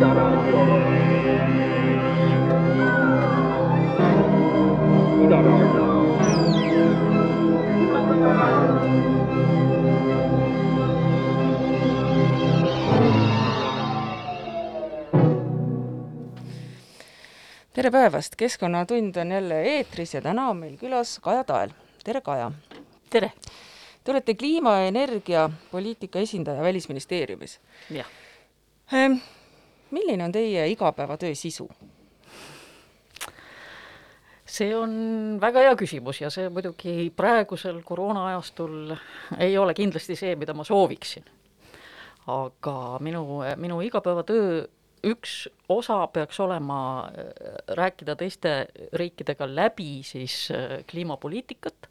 tere päevast, Keskkonnatund on jälle eetris ja täna on meil külas Kaja Tael. tere, Kaja! tere! Te olete kliima- ja energiapoliitika esindaja Välisministeeriumis. jah. Milline on teie igapäevatöö sisu? see on väga hea küsimus ja see muidugi praegusel koroona-ajastul ei ole kindlasti see, mida ma sooviksin. aga minu, minu igapäevatöö üks osa peaks olema äh, rääkida teiste riikidega läbi siis äh, kliimapoliitikat,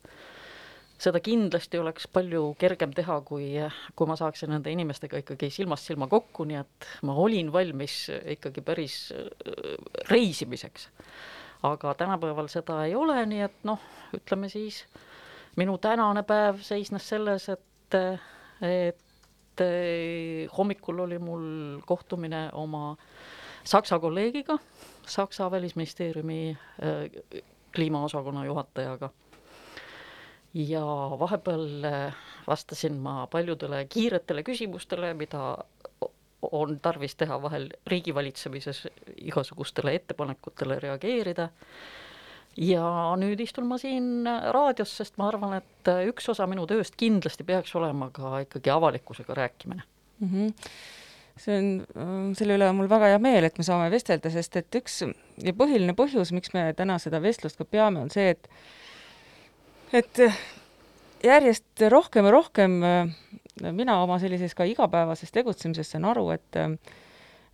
seda kindlasti oleks palju kergem teha, kui, kui ma saaksin nende inimestega ikkagi silmast silma kokku, nii et ma olin valmis ikkagi päris äh, reisimiseks. aga tänapäeval seda ei ole, nii et noh, ütleme siis, minu tänane päev seisnes selles, et, et et hommikul oli mul kohtumine oma Saksa kolleegiga, Saksa välisministeeriumi äh, kliimaosakonna juhatajaga. Ja vahepeal äh, vastasin ma paljudele kiiretele küsimustele, mida on tarvis teha vahel riigivalitsemises igasugustele ettepanekutele reageerida ja nüüd istun ma siin raadios, sest ma arvan, et üks osa minu tööst kindlasti peaks olema ka ikkagi avalikkusega rääkimine mm. -hmm. see on, äh, selle üle on mul väga hea meel, et me saame vestelda, sest et üks ja põhiline põhjus, miks me täna seda vestlust ka peame, on see, et et järjest rohkem ja rohkem äh, mina oma sellises ka igapäevases tegutsemises saan aru, et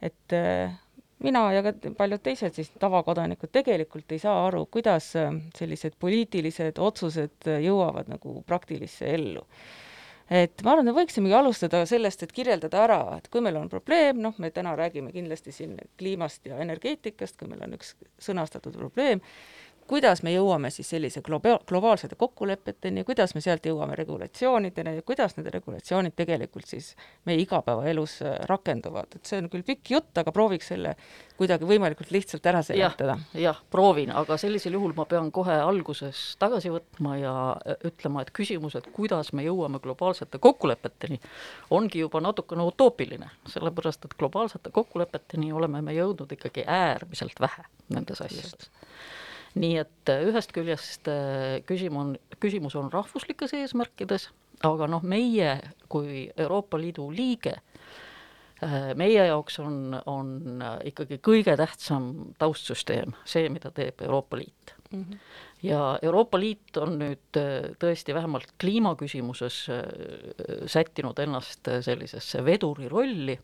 et mina ja ka paljud teised siis tavakodanikud tegelikult ei saa aru, kuidas sellised poliitilised otsused jõuavad nagu praktilisse ellu. et ma arvan, et me võiksimegi alustada sellest, et kirjeldada ära, et kui meil on probleem, noh, me täna räägime kindlasti siin kliimast ja energeetikast, kui meil on üks sõnastatud probleem, kuidas me jõuame siis sellise globa-, globaalsete kokkulepeteni, kuidas me sealt jõuame regulatsioonideni ja kuidas need regulatsioonid tegelikult siis meie igapäevaelus äh, rakenduvad, et see on küll pikk jutt, aga prooviks selle kuidagi võimalikult lihtsalt ära seletada. ja,. jah, proovin, aga sellisel juhul ma pean kohe alguses tagasi võtma ja äh, ütlema, et küsimus, et kuidas me jõuame globaalsete kokkulepeteni, ongi juba natukene utoopiline, sellepärast et globaalsete kokkulepeteni oleme me jõudnud ikkagi äärmiselt vähe nendes asjades nii et äh, ühest küljest äh, küsimus on, küsimus on rahvuslikes eesmärkides, aga noh, meie kui Euroopa Liidu liige, äh, meie jaoks on, on ikkagi kõige tähtsam taustsüsteem see, mida teeb Euroopa Liit mm. -hmm. ja Euroopa Liit on nüüd tõesti vähemalt kliimaküsimuses sättinud ennast sellisesse veduri rolli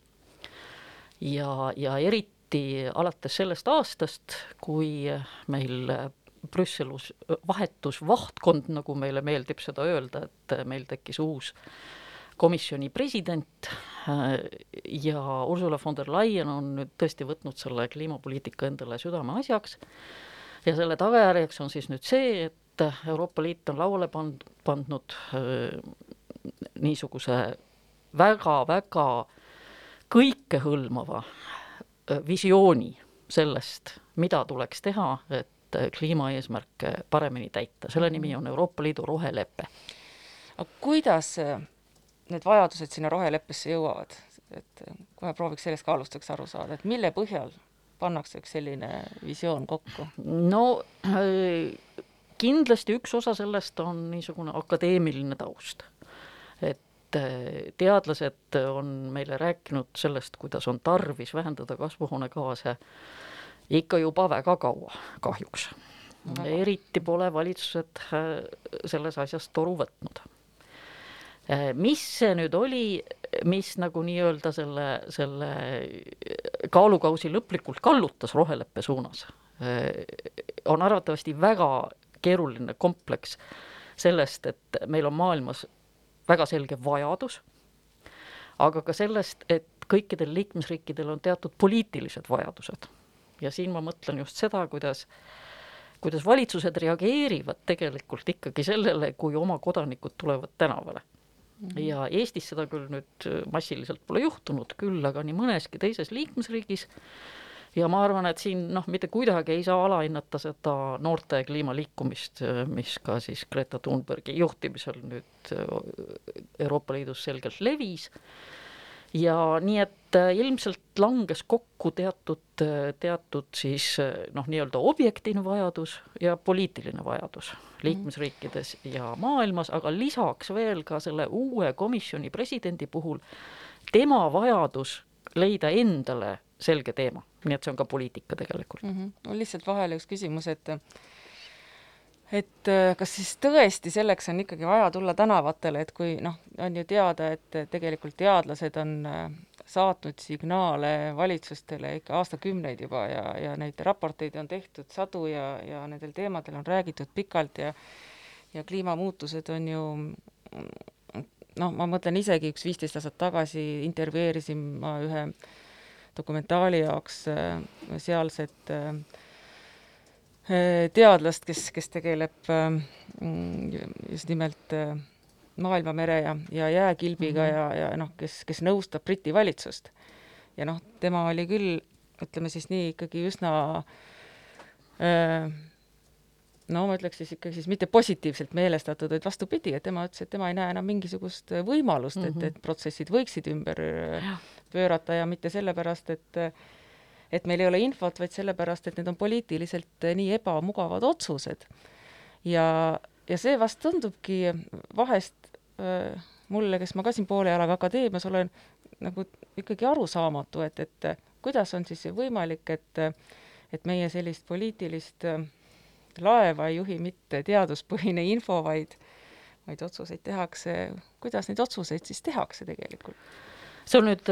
ja, ja eriti eriti alates sellest aastast, kui meil Brüsselus vahetus vahtkond, nagu meile meeldib seda öelda, et meil tekkis uus komisjoni president ja Ursula von der Leyen on nüüd tõesti võtnud selle kliimapoliitika endale südameasjaks. Ja selle tagajärjeks on siis nüüd see, et Euroopa Liit on lauale pand-, pandud äh, niisuguse väga-väga kõikehõlmava visiooni sellest, mida tuleks teha, et kliimaeesmärke paremini täita, selle nimi on Euroopa Liidu rohelepe. aga kuidas need vajadused sinna roheleppesse jõuavad, et kohe prooviks sellest ka alustuseks aru saada, et mille põhjal pannakse üks selline visioon kokku? no kindlasti üks osa sellest on niisugune akadeemiline taust. et et teadlased on meile rääkinud sellest, kuidas on tarvis vähendada kasvuhoonegaase ikka juba väga kaua, kahjuks. eriti pole valitsused äh, selles asjas toru võtnud. Äh, mis see nüüd oli, mis nagu nii-öelda selle, selle kaalukausi lõplikult kallutas roheleppe suunas, on arvatavasti väga keeruline kompleks sellest, et meil on maailmas väga selge vajadus, aga ka sellest, et kõikidel liikmesriikidel on teatud poliitilised vajadused. ja siin ma mõtlen just seda, kuidas kuidas valitsused reageerivad tegelikult ikkagi sellele, kui oma kodanikud tulevad tänavale. -hmm. ja Eestis seda küll nüüd massiliselt pole juhtunud, küll aga nii mõneski teises liikmesriigis ja ma arvan, et siin noh, mitte kuidagi ei saa alahinnata seda noorte kliimaliikumist, mis ka siis Greta Thunbergi juhtimisel nüüd Euroopa Liidus selgelt levis. Ja nii, et ilmselt langes kokku teatud, teatud siis noh, nii-öelda objektiivne vajadus ja poliitiline vajadus liikmesriikides ja maailmas, aga lisaks veel ka selle uue komisjoni presidendi puhul tema vajadus leida endale selge teema, nii et see on ka poliitika tegelikult mm. -hmm. mul lihtsalt vahele üks küsimus, et et äh, kas siis tõesti selleks on ikkagi vaja tulla tänavatele, et kui noh, on ju teada, et tegelikult teadlased on äh, saatnud signaale valitsustele ikka aastakümneid juba ja, ja neid raporteid on tehtud sadu ja, ja nendel teemadel on räägitud pikalt ja ja kliimamuutused on ju noh, ma mõtlen isegi üks viisteist aastat tagasi intervjueerisin ma ühe dokumentaali jaoks äh, sealset äh, äh, teadlast, kes, kes tegeleb just nimelt maailmamere ja, ja jääkilbiga mm -hmm. ja, ja noh, kes, kes nõustab Briti valitsust. ja noh, tema oli küll, ütleme siis nii, ikkagi üsna äh, no ma ütleks siis ikkagi siis mitte positiivselt meelestatud, vaid vastupidi, et tema ütles, et tema ei näe enam mingisugust võimalust mm, -hmm. et, mhm. et protsessid võiksid ümber ja. pöörata ja mitte sellepärast, et et meil ei ole infot, vaid sellepärast, et need on poliitiliselt nii ebamugavad otsused. ja, ja see vast tundubki vahest äh, mulle, kes ma ka siin poole jalaga akadeemias olen, nagu ikkagi arusaamatu, et, et kuidas on siis võimalik, et et meie sellist poliitilist äh, laeva ei juhi mitte teaduspõhine info, vaid, vaid otsuseid tehakse, kuidas neid otsuseid siis tehakse tegelikult? see on nüüd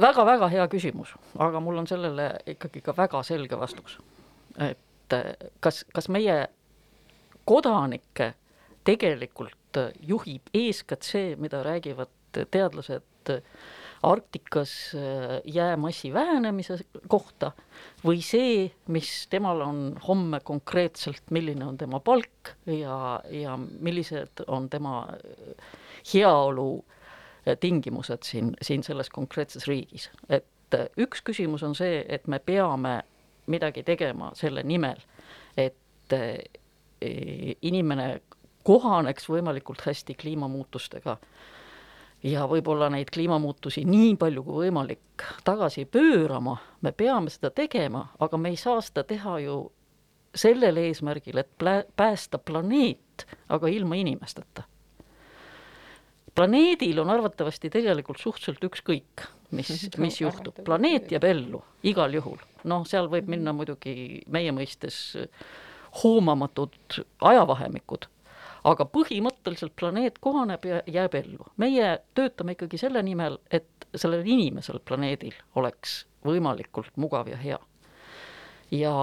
väga-väga äh, hea küsimus, aga mul on sellele ikkagi ka väga selge vastus. et äh, kas, kas meie kodanikke tegelikult juhib eeskätt see, mida räägivad teadlased Arktikas äh, jäämassi vähenemise kohta või see, mis temal on homme konkreetselt, milline on tema palk ja, ja millised on tema äh, heaolu äh, tingimused siin, siin selles konkreetses riigis. et üks küsimus on see, et me peame midagi tegema selle nimel, et inimene kohaneks võimalikult hästi kliimamuutustega ja võib-olla neid kliimamuutusi nii palju kui võimalik tagasi pöörama, me peame seda tegema, aga me ei saa seda teha ju sellel eesmärgil, et plä-, päästa planeet, aga ilma inimesteta. planeedil on arvatavasti tegelikult suhteliselt ükskõik, mis, mis juhtub, planeet jääb ellu igal juhul, noh, seal võib minna muidugi meie mõistes hoomamatud ajavahemikud aga põhimõtteliselt planeet kohaneb ja jääb ellu. meie töötame ikkagi selle nimel, et sellel inimesel planeedil oleks võimalikult mugav ja hea. ja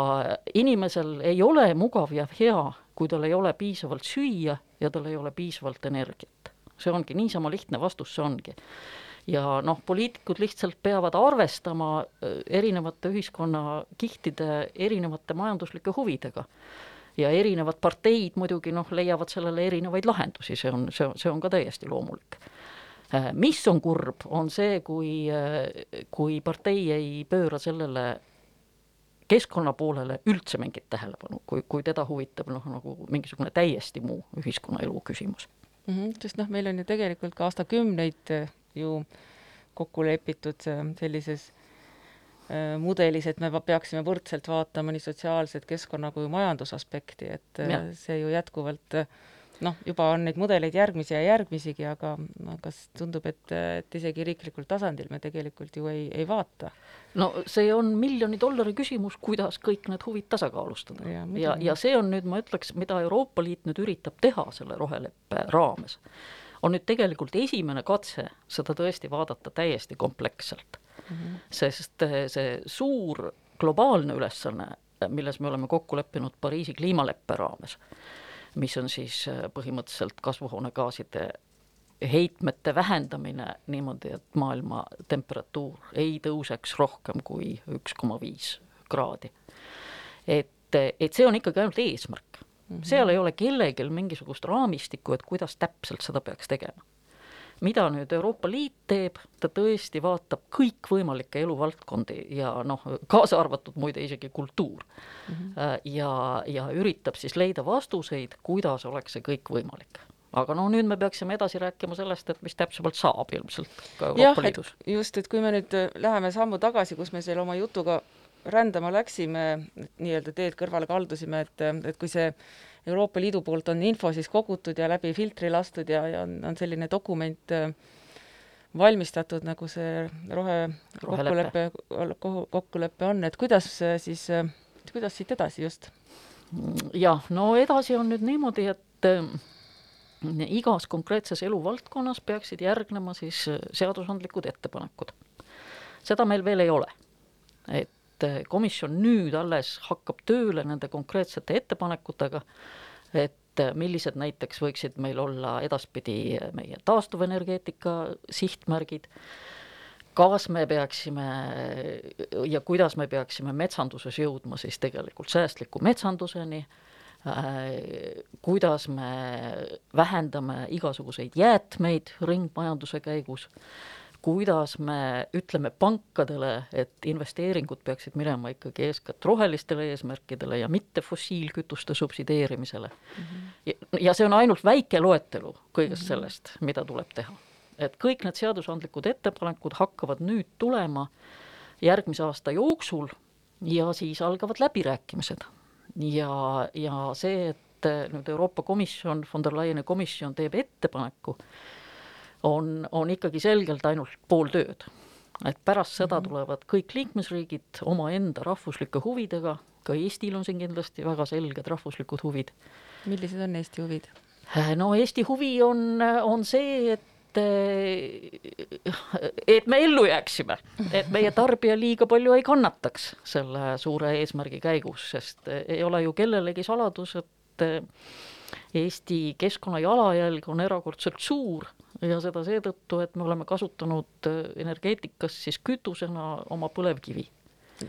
inimesel ei ole mugav ja hea, kui tal ei ole piisavalt süüa ja tal ei ole piisavalt energiat. see ongi niisama lihtne vastus, see ongi ja noh, poliitikud lihtsalt peavad arvestama äh, erinevate ühiskonnakihtide erinevate majanduslike huvidega ja erinevad parteid muidugi noh, leiavad sellele erinevaid lahendusi, see on, see on, see on ka täiesti loomulik. Äh, mis on kurb, on see, kui, äh, kui partei ei pööra sellele keskkonna poolele üldse mingit tähelepanu, kui, kui teda huvitab noh, nagu mingisugune täiesti muu ühiskonnaelu küsimus mm. -hmm, sest noh, meil on ju tegelikult ka aastakümneid äh, ju kokku lepitud sellises Äh, mudelis, et me peaksime võrdselt vaatama nii sotsiaalset, keskkonna kui majandusaspekti, et äh, ja. see ju jätkuvalt äh, noh, juba on neid mudeleid järgmisi ja järgmisigi, aga kas tundub, et, et isegi riiklikul tasandil me tegelikult ju ei, ei vaata? no see on miljoni dollari küsimus, kuidas kõik need huvid tasakaalustada. ja, ja, ja see on nüüd, ma ütleks, mida Euroopa Liit nüüd üritab teha selle roheleppe raames, on nüüd tegelikult esimene katse seda tõesti vaadata täiesti kompleksselt mm, -hmm. sest eh, see suur globaalne ülesanne, milles me oleme kokku leppinud Pariisi kliimaleppe raames, mis on siis eh, põhimõtteliselt kasvuhoonegaaside heitmete vähendamine niimoodi, et maailma temperatuur ei tõuseks rohkem kui üks koma viis kraadi. et, et see on ikkagi ainult eesmärk mm. -hmm. seal ei ole kellelgi mingisugust raamistikku, et kuidas täpselt seda peaks tegema mida nüüd Euroopa Liit teeb, ta tõesti vaatab kõikvõimalikke eluvaldkondi ja noh, kaasa arvatud muide isegi kultuur mm. -hmm. ja, ja üritab siis leida vastuseid, kuidas oleks see kõik võimalik aga no nüüd me peaksime edasi rääkima sellest, et mis täpsemalt saab ilmselt ka Euroopa Liidus. just, et kui me nüüd läheme sammu tagasi, kus me selle oma jutuga rändama läksime, nii-öelda teed kõrvale kaldusime, et, et kui see Euroopa Liidu poolt on info siis kogutud ja läbi filtri lastud ja, ja on, on selline dokument äh, valmistatud, nagu see rohe kokkulepe, kokkulepe on, et kuidas siis, kuidas siit edasi just? jah, no edasi on nüüd niimoodi, et äh, igas konkreetses eluvaldkonnas peaksid järgnema siis seadusandlikud ettepanekud. seda meil veel ei ole. et et komisjon nüüd alles hakkab tööle nende konkreetsete ettepanekutega, et millised näiteks võiksid meil olla edaspidi meie taastuvenergeetika sihtmärgid, kas me peaksime ja kuidas me peaksime metsanduses jõudma siis tegelikult säästliku metsanduseni, kuidas me vähendame igasuguseid jäätmeid ringmajanduse käigus kuidas me ütleme pankadele, et investeeringud peaksid minema ikkagi eeskätt rohelistele eesmärkidele ja mitte fossiilkütuste subsideerimisele mm. -hmm. Ja, ja see on ainult väike loetelu kõigest mm -hmm. sellest, mida tuleb teha. et kõik need seadusandlikud ettepanekud hakkavad nüüd tulema järgmise aasta jooksul ja siis algavad läbirääkimised. ja, ja see, et nüüd Euroopa Komisjon, von der Leyeni komisjon teeb ettepaneku, on, on ikkagi selgelt ainult pool tööd. et pärast seda -hmm. tulevad kõik liikmesriigid omaenda rahvuslike huvidega, ka Eestil on siin kindlasti väga selged rahvuslikud huvid. millised on Eesti huvid? no Eesti huvi on, on see, et et me ellu jääksime, et meie tarbija liiga palju ei kannataks selle suure eesmärgi käigus, sest ei ole ju kellelegi saladus, et Eesti keskkonna jalajälg on erakordselt suur ja seda seetõttu, et me oleme kasutanud äh, energeetikas siis kütusena oma põlevkivi.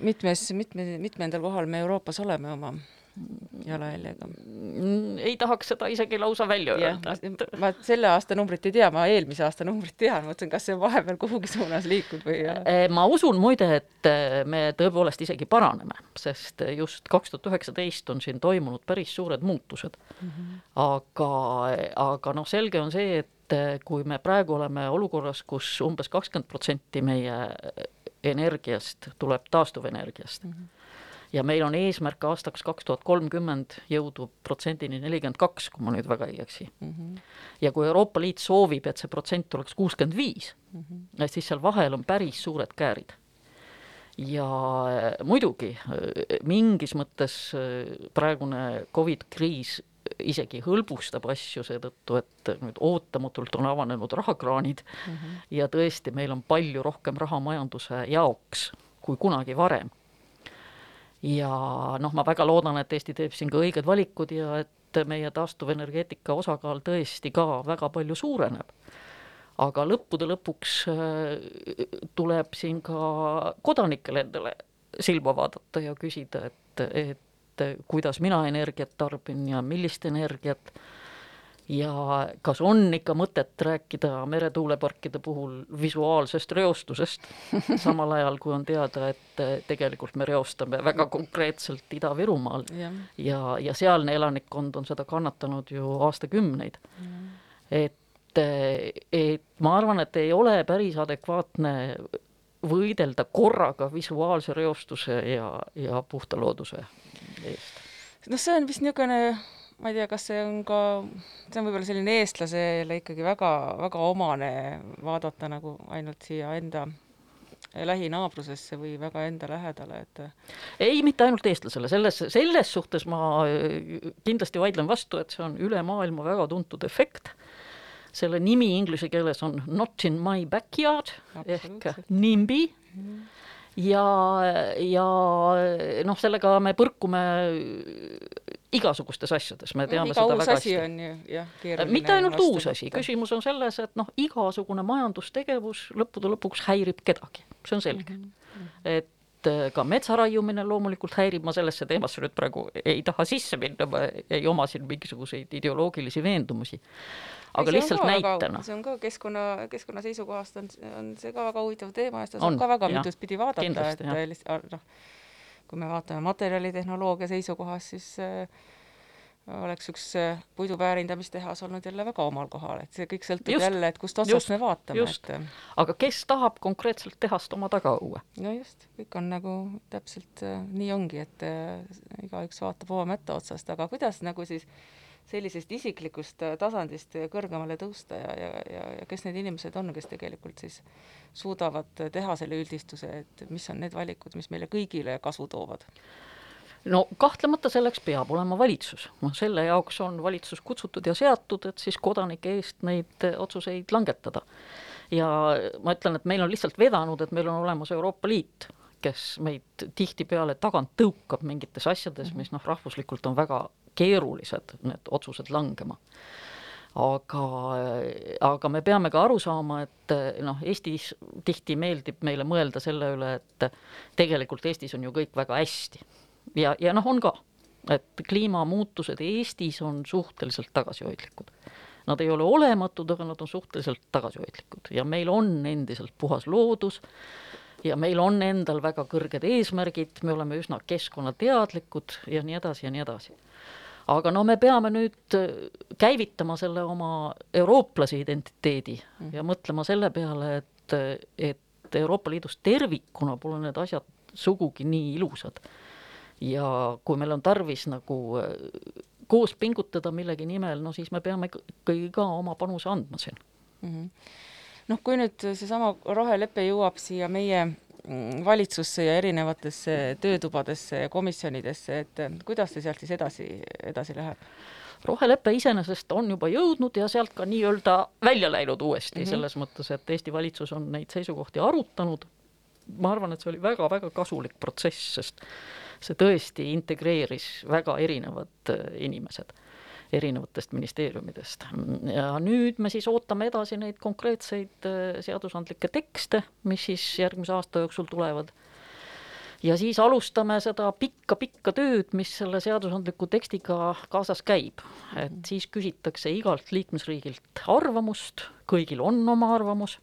mitmes, mitme, mitmendal kohal me Euroopas oleme oma jalajäljega? Mm, ei tahaks seda isegi lausa välja öelda. ma selle aasta numbrit ei tea, ma eelmise aasta numbrit tean, mõtlesin, kas see on vahepeal kuhugi suunas liikunud või äh, ma usun muide, et äh, me tõepoolest isegi paraneme, sest just kaks tuhat üheksateist on siin toimunud päris suured muutused mm. -hmm. aga, aga noh, selge on see, et et kui me praegu oleme olukorras kus, umbes kakskümmend protsenti meie energiast tuleb taastuvenergiast mm, -hmm ja meil on eesmärk aastaks kaks tuhat kolmkümmend jõudu protsendini nelikümmend kaks, kui ma nüüd väga ei eksi mm. -hmm. ja kui Euroopa Liit soovib, et see protsent oleks kuuskümmend viis, mhm. siis seal vahel on päris suured käärid. ja muidugi mingis mõttes praegune Covid kriis isegi hõlbustab asju seetõttu, et nüüd ootamatult on avanenud rahakraanid mm -hmm. ja tõesti, meil on palju rohkem raha majanduse jaoks kui kunagi varem. ja noh, ma väga loodan, et Eesti teeb siin ka õiged valikud ja et meie taastuvenergeetika osakaal tõesti ka väga palju suureneb. aga lõppude lõpuks äh, tuleb siin ka kodanikel endale silma vaadata ja küsida, et, et et kuidas mina energiat tarbin ja millist energiat. Ja kas on ikka mõtet rääkida meretuuleparkide puhul visuaalsest reostusest, samal ajal kui on teada, et tegelikult me reostame väga konkreetselt Ida-Virumaal. Ja, ja, ja sealne elanikkond on seda kannatanud ju aastakümneid. et, et ma arvan, et ei ole päris adekvaatne võidelda korraga visuaalse reostuse ja, ja puhta looduse eest? noh, see on vist niisugune, ma ei tea, kas see on ka, see on võib-olla selline eestlasele ikkagi väga, väga omane vaadata nagu ainult siia enda lähinaabrusesse või väga enda lähedale, et ei, mitte ainult eestlasele, selles, selles suhtes ma kindlasti vaidlen vastu, et see on üle maailma väga tuntud efekt, selle nimi inglise keeles on not in my backyard ehk NIMBY mm, -hmm ja, ja noh, sellega me põrkume igasugustes asjades, me teame no, seda väga hästi. on ju jah, keeruline mitte ainult uus asi, küsimus on selles, et noh, igasugune majandustegevus lõppude lõpuks häirib kedagi, see on selge mm. -hmm. et äh, ka metsa raiumine loomulikult häirib, ma sellesse teemasse nüüd praegu ei taha sisse minna, ma ei oma siin mingisuguseid ideoloogilisi veendumusi. Aga see lihtsalt näitena. see on ka keskkonna, keskkonna seisukohast on, on see ka väga huvitav teema ja seda saab ka väga mitut pidi vaadata, et lihtsalt noh, kui me vaatame materjalitehnoloogia seisukohast, siis äh, oleks üks äh, puidu väärindamistehas olnud jälle väga omal kohal, et see kõik sõltub just, jälle, et kust otsast me vaatame. et äh, aga kes tahab konkreetselt tehast oma tagaõue? no just, kõik on nagu täpselt äh, nii ongi, et äh, igaüks vaatab oma mätta otsast, aga kuidas nagu siis sellisest isiklikust äh, tasandist kõrgemale tõusta ja, ja, ja, ja kes need inimesed on, kes tegelikult siis suudavad teha selle üldistuse, et mis on need valikud, mis meile kõigile kasu toovad? No kahtlemata selleks peab olema valitsus, noh selle jaoks on valitsus kutsutud ja seatud, et siis kodanike eest neid otsuseid langetada. ja ma ütlen, et meil on lihtsalt vedanud, et meil on olemas Euroopa Liit, kes meid tihtipeale tagant tõukab mingites asjades, mis noh, rahvuslikult on väga keerulised, need otsused langema aga, aga me peame ka aru saama, et noh, Eestis tihti meeldib meile mõelda selle üle, et tegelikult Eestis on ju kõik väga hästi ja, ja noh, on ka, et kliimamuutused Eestis on suhteliselt tagasihoidlikud. Nad ei ole olematud, aga nad on suhteliselt tagasihoidlikud ja meil on endiselt puhas loodus ja meil on endal väga kõrged eesmärgid, me oleme üsna keskkonnateadlikud ja nii edasi ja nii edasi. Aga no me peame nüüd käivitama selle oma eurooplase identiteedi mm. ja mõtlema selle peale, et, et Euroopa Liidus tervikuna pole need asjad sugugi nii ilusad ja kui meil on tarvis nagu äh, koos pingutada millegi nimel, no siis me peame ikkagi ka oma panuse andma siin mm. -hmm. noh, kui nüüd seesama rohelepe jõuab siia meie valitsusse ja erinevatesse töötubadesse ja komisjonidesse, et kuidas see sealt siis edasi, edasi läheb? rohelepe iseenesest on juba jõudnud ja sealt ka nii-öelda välja läinud uuesti mm, -hmm. selles mõttes, et Eesti valitsus on neid seisukohti arutanud. ma arvan, et see oli väga-väga kasulik protsess, sest see tõesti integreeris väga erinevad äh, inimesed erinevatest ministeeriumidest. ja nüüd me siis ootame edasi neid konkreetseid äh, seadusandlikke tekste, mis siis järgmise aasta jooksul tulevad. ja siis alustame seda pikka-pikka tööd, mis selle seadusandliku tekstiga kaasas käib. et siis küsitakse igalt liikmesriigilt arvamust, kõigil on oma arvamus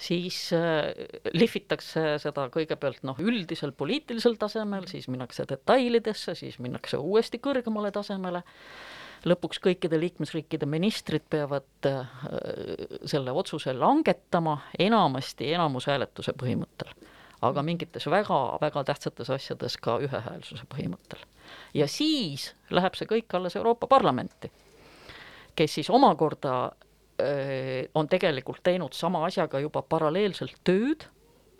siis äh, lihvitakse seda kõigepealt noh, üldisel poliitilisel tasemel, siis minnakse detailidesse, siis minnakse uuesti kõrgemale tasemele, lõpuks kõikide liikmesriikide ministrid peavad äh, selle otsuse langetama enamasti enamushääletuse põhimõttel, aga mingites väga-väga tähtsates asjades ka ühehäälsuse põhimõttel. ja siis läheb see kõik alles Euroopa Parlamenti, kes siis omakorda Äh, on tegelikult teinud sama asjaga juba paralleelselt tööd,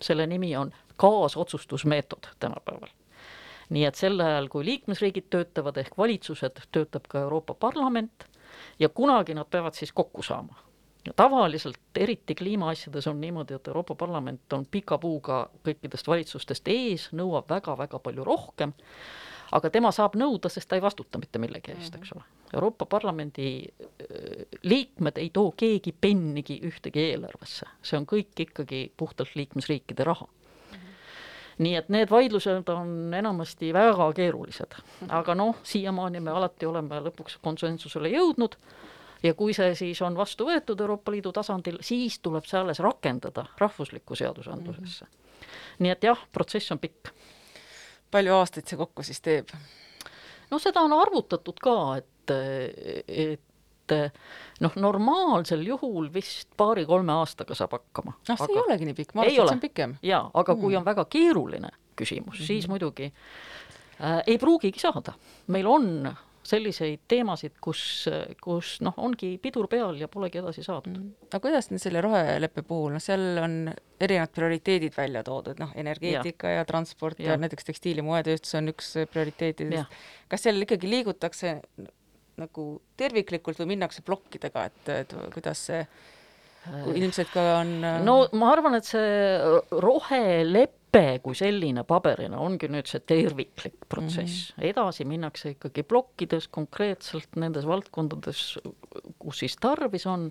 selle nimi on kaasotsustusmeetod tänapäeval. Nii et sel ajal, kui liikmesriigid töötavad ehk valitsused, töötab ka Euroopa Parlament ja kunagi nad peavad siis kokku saama. ja tavaliselt, eriti kliimaasjades on niimoodi, et Euroopa Parlament on pika puuga kõikidest valitsustest ees, nõuab väga-väga palju rohkem aga tema saab nõuda, sest ta ei vastuta mitte millegi eest, eks ole. Euroopa Parlamendi äh, liikmed ei too keegi pennigi ühtegi eelarvesse, see on kõik ikkagi puhtalt liikmesriikide raha nii et need vaidlused on enamasti väga keerulised, aga noh, siiamaani me alati oleme lõpuks konsensusele jõudnud ja kui see siis on vastu võetud Euroopa Liidu tasandil, siis tuleb see alles rakendada rahvuslikku seadusandlusesse mm. -hmm. nii et jah, protsess on pikk palju aastaid see kokku siis teeb? no seda on arvutatud ka, et, et noh, normaalsel juhul vist paari-kolme aastaga saab hakkama. noh, see aga... ei olegi nii pikk, ma arvasin, et see on pikem. jaa, aga mm. kui on väga keeruline küsimus mm, -hmm. siis muidugi äh, ei pruugigi saada. meil on selliseid teemasid, kus, kus noh, ongi pidur peal ja polegi edasi saadud mm.. aga kuidas nüüd selle roheleppe puhul, noh, seal on erinevad prioriteedid välja toodud, noh, energeetika ja, ja transport ja, ja näiteks tekstiil- ja moetööstus on üks prioriteetidest. kas seal ikkagi liigutakse nagu terviklikult või minnakse plokkidega, et, et kuidas see kui ilmselt ka on no ma arvan, et see rohelepe lepe kui selline paberina ongi nüüd see terviklik protsess. Mm, -hmm. edasi minnakse ikkagi plokkides konkreetselt nendes valdkondades, kus siis tarvis on,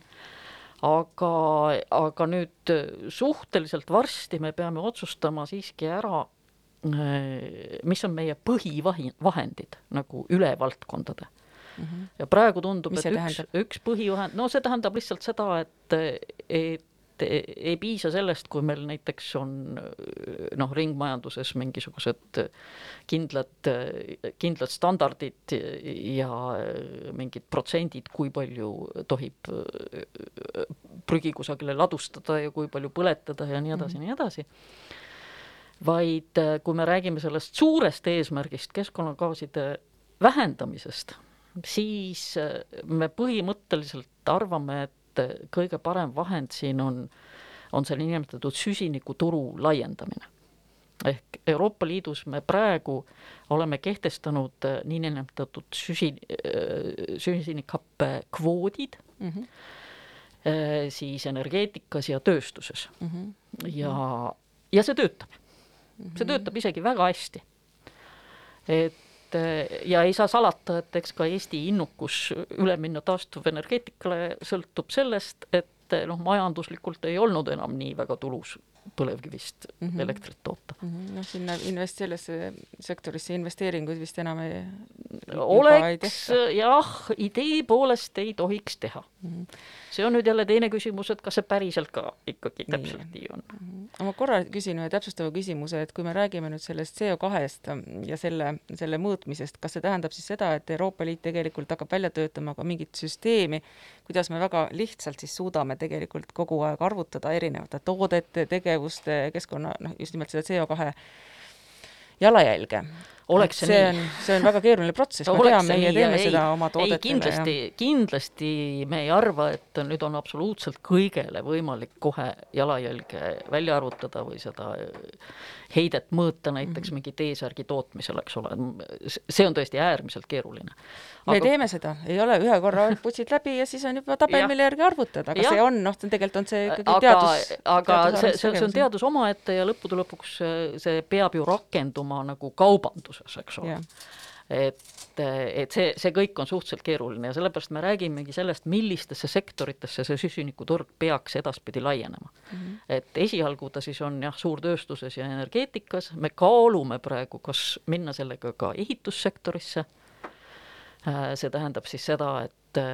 aga, aga nüüd suhteliselt varsti me peame otsustama siiski ära mis on meie põhivahendid nagu üle valdkondade mm. -hmm. ja praegu tundub, et üks, üks põhivahend, no see tähendab lihtsalt seda, et, et ei piisa sellest, kui meil näiteks on noh, ringmajanduses mingisugused kindlad, kindlad standardid ja mingid protsendid, kui palju tohib prügi kusagile ladustada ja kui palju põletada ja nii edasi mm, -hmm. nii edasi vaid kui me räägime sellest suurest eesmärgist, keskkonnagaaside vähendamisest, siis me põhimõtteliselt arvame, et et kõige parem vahend siin on, on see niinimetatud süsinikuturu laiendamine. ehk Euroopa Liidus me praegu oleme kehtestanud äh, niinimetatud süsi, äh, süsinikhappe kvoodid mm, -hmm. siis energeetikas ja tööstuses mm. -hmm. ja, ja see töötab see töötab isegi väga hästi. et et ja ei saa salata, et eks ka Eesti innukus üle minna taastuvenergeetikale sõltub sellest, et noh, majanduslikult ei olnud enam nii väga tulus põlevkivist mm -hmm. elektrit toota mm. -hmm. noh, sinna invest-, sellesse sektorisse investeeringuid vist enam ei oleks jah, idee poolest ei tohiks teha mm. -hmm. See on nüüd jälle teine küsimus, et kas see päriselt ka ikkagi nii. täpselt nii on mm. -hmm. ma korra küsin ühe täpsustava küsimuse, et kui me räägime nüüd sellest CO2-st ja selle, selle mõõtmisest, kas see tähendab siis seda, et Euroopa Liit tegelikult hakkab välja töötama ka mingit süsteemi, kuidas me väga lihtsalt siis suudame tegelikult kogu aeg arvutada erinevate toodete, tegevuste, keskkonna, noh, just nimelt seda CO2 jalajälge oleks see, see nii. on, see on väga keeruline protsess, ma tean, meie teeme ei, seda oma toodetele. kindlasti, kindlasti me ei arva, et nüüd on absoluutselt kõigele võimalik kohe jalajälge välja arvutada või seda heidet mõõta näiteks mm -hmm. mingi T-särgi tootmisel, eks ole, see on tõesti äärmiselt keeruline. me aga... teeme seda, ei ole ühe korra putsid läbi ja siis on juba tabel, mille järgi arvutada, aga ja. see on, noh, tegelikult on see ikkagi aga, teadus. aga teadus see, see, see on teadus omaette ja lõppude lõpuks see peab ju rakenduma nagu kaubanduses, eks ole et, et see, see kõik on suhteliselt keeruline ja sellepärast me räägimegi sellest, millistesse sektoritesse see süsinikuturg peaks edaspidi laienema mm. -hmm. et esialgu ta siis on jah, suurtööstuses ja energeetikas, me kaalume praegu, kas minna sellega ka ehitussektorisse, see tähendab siis seda, et äh,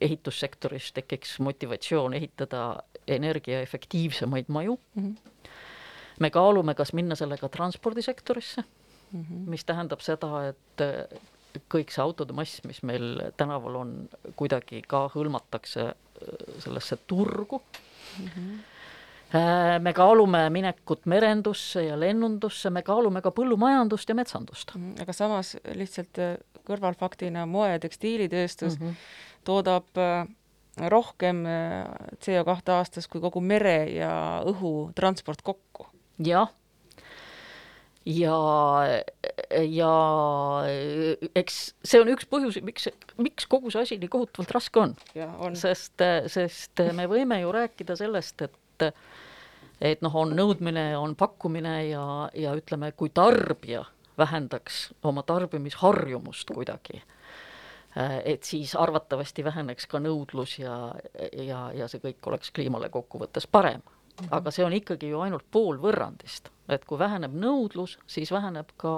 ehitussektoris tekiks motivatsioon ehitada energiaefektiivsemaid maju mm, -hmm. me kaalume, kas minna sellega transpordisektorisse mm, -hmm. mis tähendab seda, et äh, kõik see autode mass, mis meil tänaval on, kuidagi ka hõlmatakse äh, sellesse turgu mm. -hmm me kaalume minekut merendusse ja lennundusse, me kaalume ka põllumajandust ja metsandust. Mhm, aga samas lihtsalt kõrvalfaktina moe- ja tekstiilitööstus mm -hmm. toodab rohkem CO2 aastas kui kogu mere- ja õhutransport kokku. jah ja, ja eks see on üks põhjus, miks, miks kogu see asi nii kohutavalt raske on. sest, sest me võime ju rääkida sellest, et et noh, on nõudmine, on pakkumine ja, ja ütleme, kui tarbija vähendaks oma tarbimisharjumust kuidagi, et siis arvatavasti väheneks ka nõudlus ja, ja, ja see kõik oleks kliimale kokkuvõttes parem. Aga see on ikkagi ju ainult pool võrrandist, et kui väheneb nõudlus, siis väheneb ka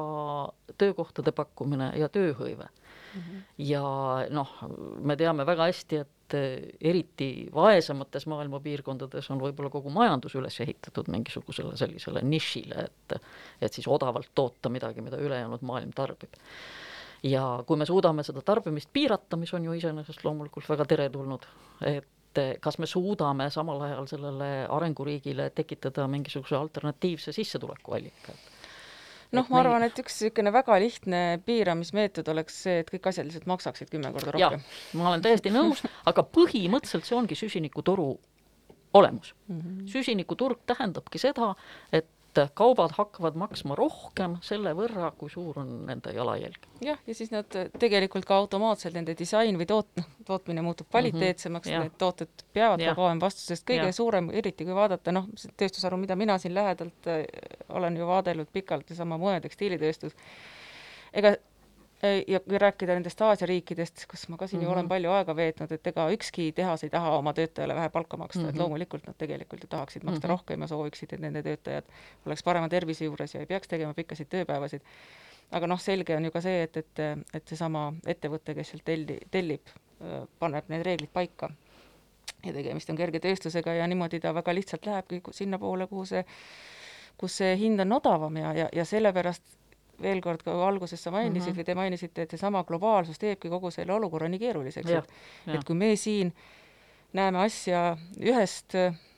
töökohtade pakkumine ja tööhõive mm. -hmm. ja noh, me teame väga hästi, et eh, eriti vaesemates maailma piirkondades on võib-olla kogu majandus üles ehitatud mingisugusele sellisele nišile, et et siis odavalt toota midagi, mida ülejäänud maailm tarbib ja kui me suudame seda tarbimist piirata, mis on ju iseenesest loomulikult väga teretulnud, et et kas me suudame samal ajal sellele arenguriigile tekitada mingisuguse alternatiivse sissetulekuallika noh, ma arvan, et üks niisugune väga lihtne piiramismeetod oleks see, et kõik asjad lihtsalt maksaksid kümme korda rohkem. ma olen täiesti nõus, aga põhimõtteliselt see ongi süsinikuturu olemus mm. -hmm. süsinikuturg tähendabki seda, et et kaubad hakkavad maksma rohkem selle võrra, kui suur on nende jalajälg. jah, ja siis nad tegelikult ka automaatselt, nende disain või toot-, noh, tootmine muutub kvaliteetsemaks mm, -hmm. need tooted peavad ka kauem vastu, sest kõige ja. suurem, eriti kui vaadata, noh, tööstusharu, mida mina siin lähedalt äh, olen ju vaadelnud pikalt, seesama moe- ja tekstiilitööstus, ega ja kui rääkida nendest Aasia riikidest, kus ma ka siin mm -hmm. ju olen Mhm. palju aega veetnud, et ega ükski tehas ei taha oma töötajale vähe palka maksta mm, -hmm. et Mhm. loomulikult nad tegelikult ju tahaksid maksta mm. -hmm. rohkem ja sooviksid, et nende töötajad oleks parema tervise juures ja ei peaks tegema pikkasid tööpäevasid. aga noh, selge on ju ka see, et, et, et seesama ettevõte, kes sealt telli, tellib, paneb need reeglid paika ja tegemist on kergetööstusega ja niimoodi ta väga lihtsalt lähebki sinnapoole, kuhu see, kus see hind on odavam ja, ja, ja sellepärast veel kord, ka alguses sa mainisid mm -hmm. või te mainisite, et seesama globaalsus teebki kogu selle olukorra nii keeruliseks, et et kui me siin näeme asja ühest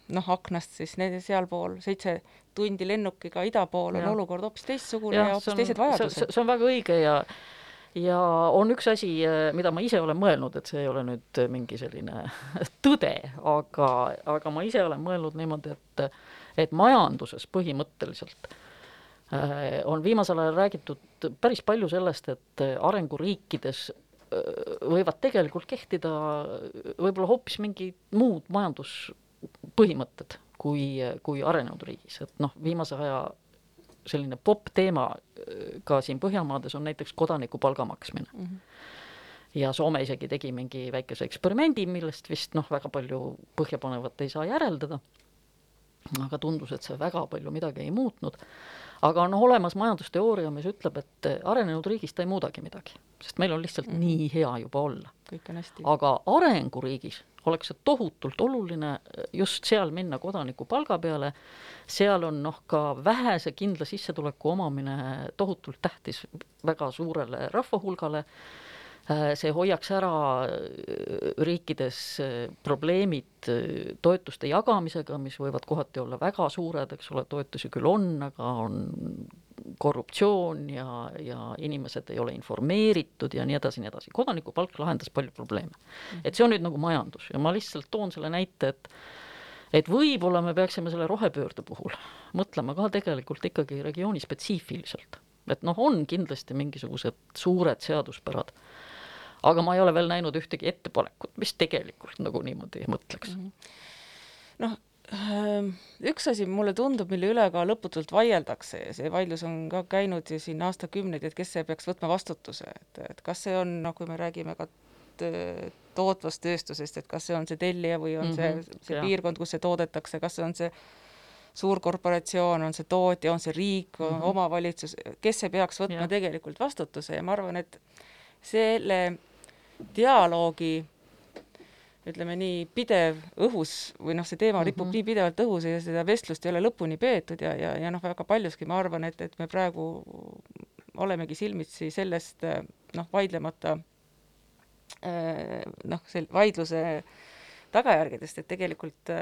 noh, aknast, siis need sealpool seitse tundi lennukiga ida pool on ja. olukord hoopis teistsugune ja, ja hoopis teised vajadused. see on väga õige ja ja on üks asi, mida ma ise olen mõelnud, et see ei ole nüüd mingi selline tõde, aga, aga ma ise olen mõelnud niimoodi, et et majanduses põhimõtteliselt äh, on viimasel ajal räägitud päris palju sellest, et arenguriikides äh, võivad tegelikult kehtida võib-olla hoopis mingid muud majanduspõhimõtted kui, kui arenenud riigis, et noh, viimase aja selline popp teema ka siin Põhjamaades on näiteks kodaniku palga maksmine mm. -hmm. ja Soome isegi tegi mingi väikese eksperimendi, millest vist noh, väga palju põhjapanevat ei saa järeldada. aga tundus, et see väga palju midagi ei muutnud. Aga on olemas majandusteooria, mis ütleb, et arenenud riigis ta ei muudagi midagi, sest meil on lihtsalt mm -hmm. nii hea juba olla. kõik on hästi. aga arenguriigis oleks see tohutult oluline just seal minna kodaniku palga peale, seal on noh, ka vähese kindla sissetuleku omamine tohutult tähtis väga suurele rahvahulgale, see hoiaks ära riikides probleemid toetuste jagamisega, mis võivad kohati olla väga suured, eks ole, toetusi küll on, aga on korruptsioon ja, ja inimesed ei ole informeeritud ja nii edasi, nii edasi. kodanikupalk lahendas palju probleeme. -hmm. et see on nüüd nagu majandus ja ma lihtsalt toon selle näite, et et võib-olla me peaksime selle rohepöörde puhul mõtlema ka tegelikult ikkagi regiooni spetsiifiliselt. et noh, on kindlasti mingisugused suured seaduspärad, aga ma ei ole veel näinud ühtegi ettepanekut, mis tegelikult nagu niimoodi mõtleks mm. -hmm. noh, üks asi mulle tundub, mille üle ka lõputult vaieldakse ja see vaidlus on ka käinud ju siin aastakümneid, et kes see peaks võtma vastutuse, et, et kas see on, noh, kui me räägime ka tootvast tööstusest, et kas see on see tellija või on mm -hmm, see, see jah. piirkond, kus see toodetakse, kas see on see suur korporatsioon, on see tootja, on see riik mm, -hmm. omavalitsus, kes see peaks võtma ja. tegelikult vastutuse ja ma arvan, et selle dialoogi ütleme nii, pidev õhus või noh, see teema ripub mm -hmm. nii pidevalt õhus ja seda vestlust ei ole lõpuni peetud ja, ja, ja noh, väga paljuski ma arvan, et, et me praegu olemegi silmitsi sellest noh, vaidlemata noh, sel-, vaidluse tagajärgedest, et tegelikult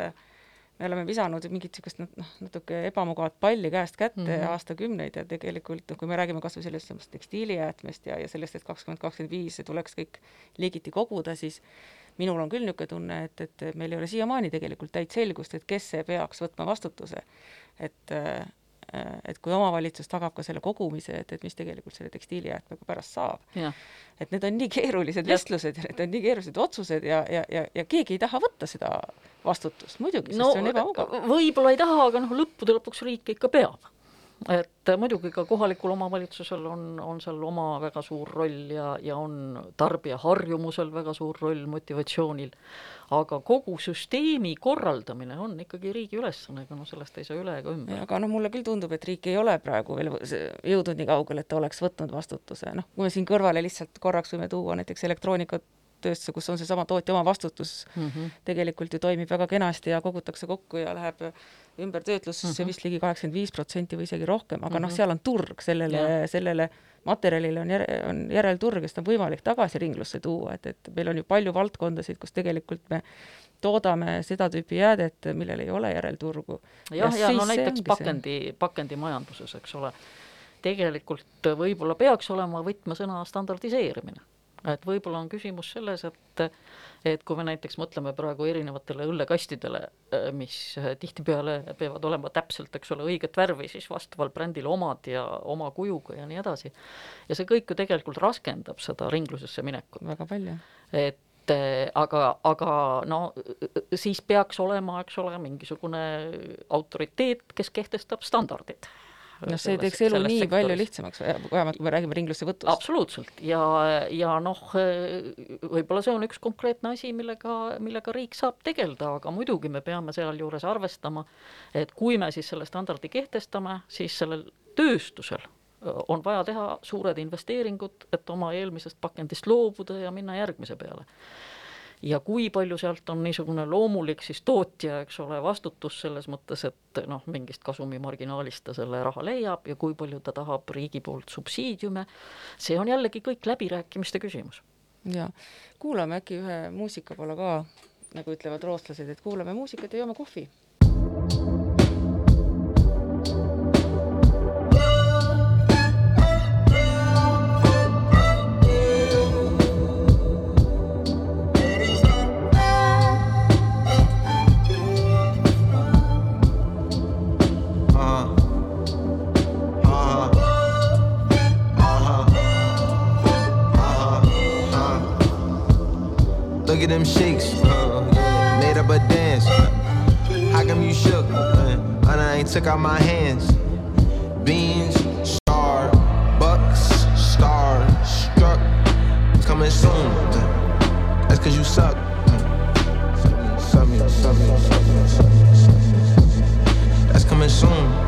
me oleme visanud mingit niisugust noh, natuke ebamugavat palli käest kätte mm -hmm. aastakümneid ja tegelikult noh, kui me räägime kas või sellest tekstiilijäätmest ja, ja sellest, et kakskümmend, kakskümmend viis tuleks kõik liigiti koguda, siis minul on küll niisugune tunne, et, et meil ei ole siiamaani tegelikult täit selgust, et kes see peaks võtma vastutuse. et et kui omavalitsus tagab ka selle kogumise, et, et mis tegelikult selle tekstiilijäätmega pärast saab. et need on nii keerulised vestlused ja need on nii keerulised otsused ja, ja, ja, ja keegi ei taha võtta seda vastutust muidugi, sest no, see on ebamugav. võib-olla ei taha, aga noh, lõppude lõpuks riik ikka peab et muidugi ka kohalikul omavalitsusel on, on seal oma väga suur roll ja, ja on tarbija harjumusel väga suur roll motivatsioonil, aga kogu süsteemi korraldamine on ikkagi riigi ülesanne, ega noh, sellest ei saa üle ega ümber. aga noh, mulle küll tundub, et riik ei ole praegu veel jõudnud nii kaugele, et ta oleks võtnud vastutuse, noh, kui me siin kõrvale lihtsalt korraks võime tuua näiteks elektroonikat, tööstuse, kus on seesama tootja omavastutus mm, -hmm. tegelikult ju toimib väga kenasti ja kogutakse kokku ja läheb ümbertöötlusesse mm -hmm. vist ligi kaheksakümmend viis protsenti või isegi rohkem, aga mm -hmm. noh, seal on turg sellele, sellele materjalile on järe, on järelturg ja seda on võimalik tagasi ringlusse tuua, et, et meil on ju palju valdkondasid, kus tegelikult me toodame seda tüüpi jäädet, millel ei ole järelturgu. jah, ja, ja no näiteks pakendi, pakendimajanduses, eks ole, tegelikult võib-olla peaks olema võtmesõna standardiseerimine et võib-olla on küsimus selles, et et kui me näiteks mõtleme praegu erinevatele õllekastidele, mis tihtipeale peavad olema täpselt, eks ole, õiget värvi, siis vastaval brändil omad ja oma kujuga ja nii edasi, ja see kõik ju tegelikult raskendab seda ringlusesse minekut. väga palju. et aga, aga no siis peaks olema, eks ole, mingisugune autoriteet, kes kehtestab standardid noh, see teeks elu nii sektoris. palju lihtsamaks, vähemalt kui me räägime ringlussevõtust. absoluutselt ja, ja noh, võib-olla see on üks konkreetne asi, millega, millega riik saab tegeleda, aga muidugi me peame sealjuures arvestama, et kui me siis selle standardi kehtestame, siis sellel tööstusel on vaja teha suured investeeringud, et oma eelmisest pakendist loobuda ja minna järgmise peale ja kui palju sealt on niisugune loomulik siis tootja, eks ole, vastutus selles mõttes, et noh, mingist kasumimarginaalist ta selle raha leiab ja kui palju ta tahab riigi poolt subsiidiume, see on jällegi kõik läbirääkimiste küsimus. jaa, kuulame äkki ühe muusikapala ka, nagu ütlevad rootslased, et kuulame muusikat ja joome kohvi Look at them shakes, uh, made up a dance. How come you shook? Uh, and I ain't took out my hands. Beans, star, bucks, star, struck. It's coming soon. Uh, that's cause you suck. That's coming soon.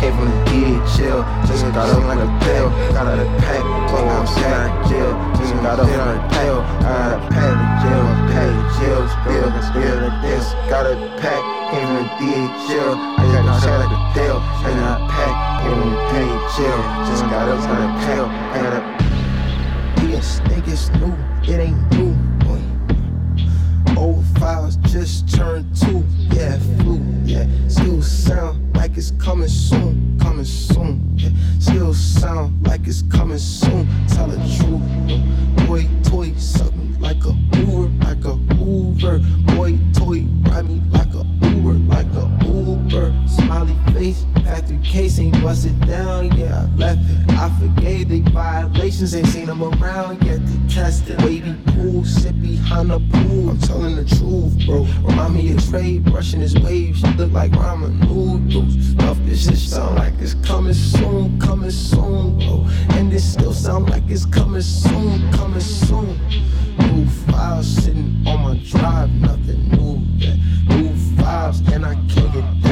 came from the chill. Just got up like a pill, got out of pack, but I'm sad, jail. Just got up on a pack, got a pack jail, pay jail, spill, spill this. Got a pack, came from the DHL. I got a shot like a tail, I got a pack, came from the jail. Just got up on a pail, I got a. Yes, niggas new, it ain't new. Old oh files just turned two, yeah, flu, yeah. Still sound it's coming soon, coming soon, yeah. Still sound like it's coming soon. Tell the truth, boy, toy, suck me like a Uber, like a Uber. Boy, toy, ride me like a Uber, like a Uber. Smiley face, factory case ain't busted down, yeah, I left it. I forgave the violations, ain't seen them around yet to test it. Sit behind the pool. I'm telling the truth, bro. Remind me of Trey brushing his waves. She look like ramen noodles. Stuff this shit sound like it's coming soon, coming soon, bro. And it still sound like it's coming soon, coming soon. New files sitting on my drive, nothing new. New vibes, and I can't get down.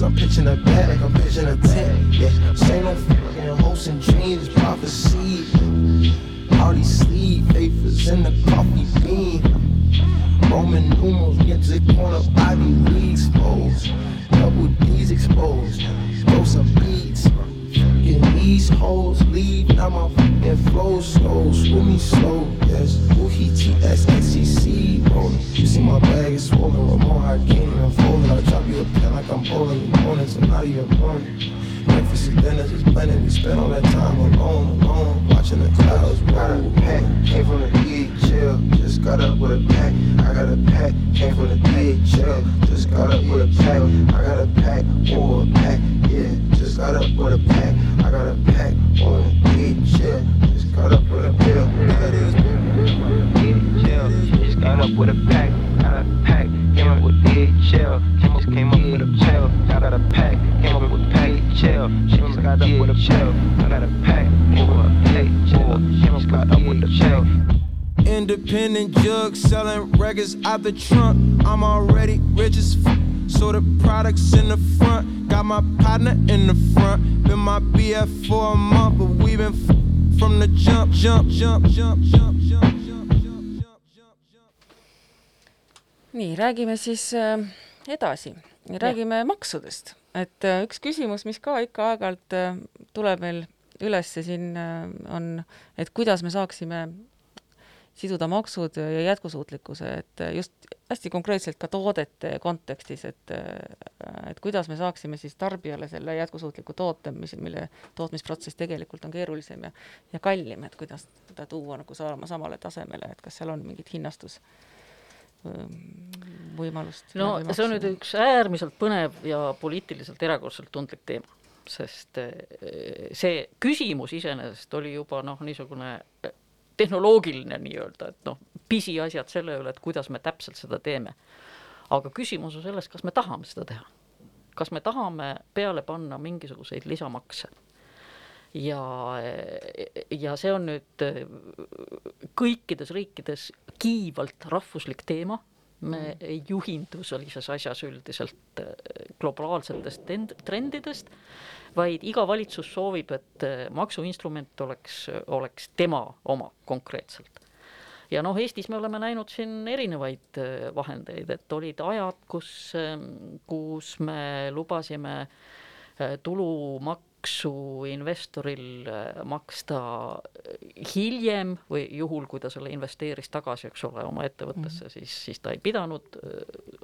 Cause I'm pitching a bag I'm pitching a tent. Yeah, same no fucking hopes and dreams, prophecy. These sleeve papers in the coffee bean. Roman numerals, get to corner body exposed. Double D's exposed. Throw some beats. Fucking these hoes leave, now my fucking flow slow. Screw me slow, yes. Woohee rolling. You see my bag is swollen, Ramon, I can't even I'm bowling. Mornings and not even morning. Breakfast and dinner just blending. We spend all that time alone, alone, watching the clouds a pack, came from the DHL. Just got up with a pack. I got a pack, came from the DHL. Just got up out the trunk. I'm already rich as f- so the products in the front. Got my partner in the front, been my BF for a month, but we been f- from the jump, jump, jump, jump, jump, jump, jump, jump, jump, nii, räägime siis äh, edasi, räägime maksudest, et äh, üks küsimus, mis ka ikka aeg-ajalt äh, tuleb meil üles siin, on, et kuidas me saaksime siduda maksud ja jätkusuutlikkuse, et just hästi konkreetselt ka toodete kontekstis, et et kuidas me saaksime siis tarbijale selle jätkusuutliku toote, mis, mille tootmisprotsess tegelikult on keerulisem ja ja kallim, et kuidas teda tuua nagu saama samale tasemele, et kas seal on mingit hinnastus võimalust? no see on nüüd üks äärmiselt põnev ja poliitiliselt erakordselt tundlik teema, sest eh, see küsimus iseenesest oli juba noh, niisugune tehnoloogiline nii-öelda, et noh, pisiasjad selle üle, et kuidas me täpselt seda teeme. aga küsimus on selles, kas me tahame seda teha. kas me tahame peale panna mingisuguseid lisamakse ja, ja see on nüüd kõikides riikides kiivalt rahvuslik teema, me ei juhindu sellises asjas üldiselt globaalsetest trendidest vaid iga valitsus soovib, et eh, maksuinstrument oleks, oleks tema oma konkreetselt. ja noh, Eestis me oleme näinud siin erinevaid eh, vahendeid, et olid ajad, kus, eh, kus me lubasime tulumaksu investoril maksta hiljem või juhul, kui ta selle investeeris tagasi, eks ole, oma ettevõttesse mm, -hmm. siis, siis ta ei pidanud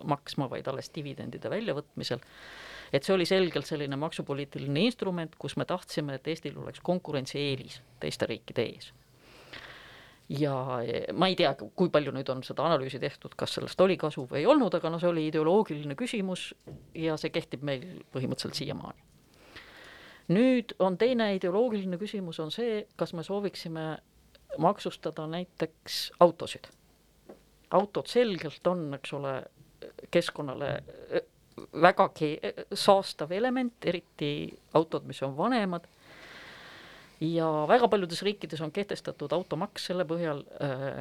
maksma, vaid alles dividendide väljavõtmisel et see oli selgelt selline maksupoliitiline instrument, kus me tahtsime, et Eestil oleks konkurentsieelis teiste riikide ees. ja ma ei tea, kui palju nüüd on seda analüüsi tehtud, kas sellest oli kasu või ei olnud, aga noh, see oli ideoloogiline küsimus ja see kehtib meil põhimõtteliselt siiamaani. nüüd on teine ideoloogiline küsimus, on see, kas me sooviksime maksustada näiteks autosid. autod selgelt on, eks ole, keskkonnale vägagi saastav element, eriti autod, mis on vanemad. ja väga paljudes riikides on kehtestatud automaks selle põhjal äh,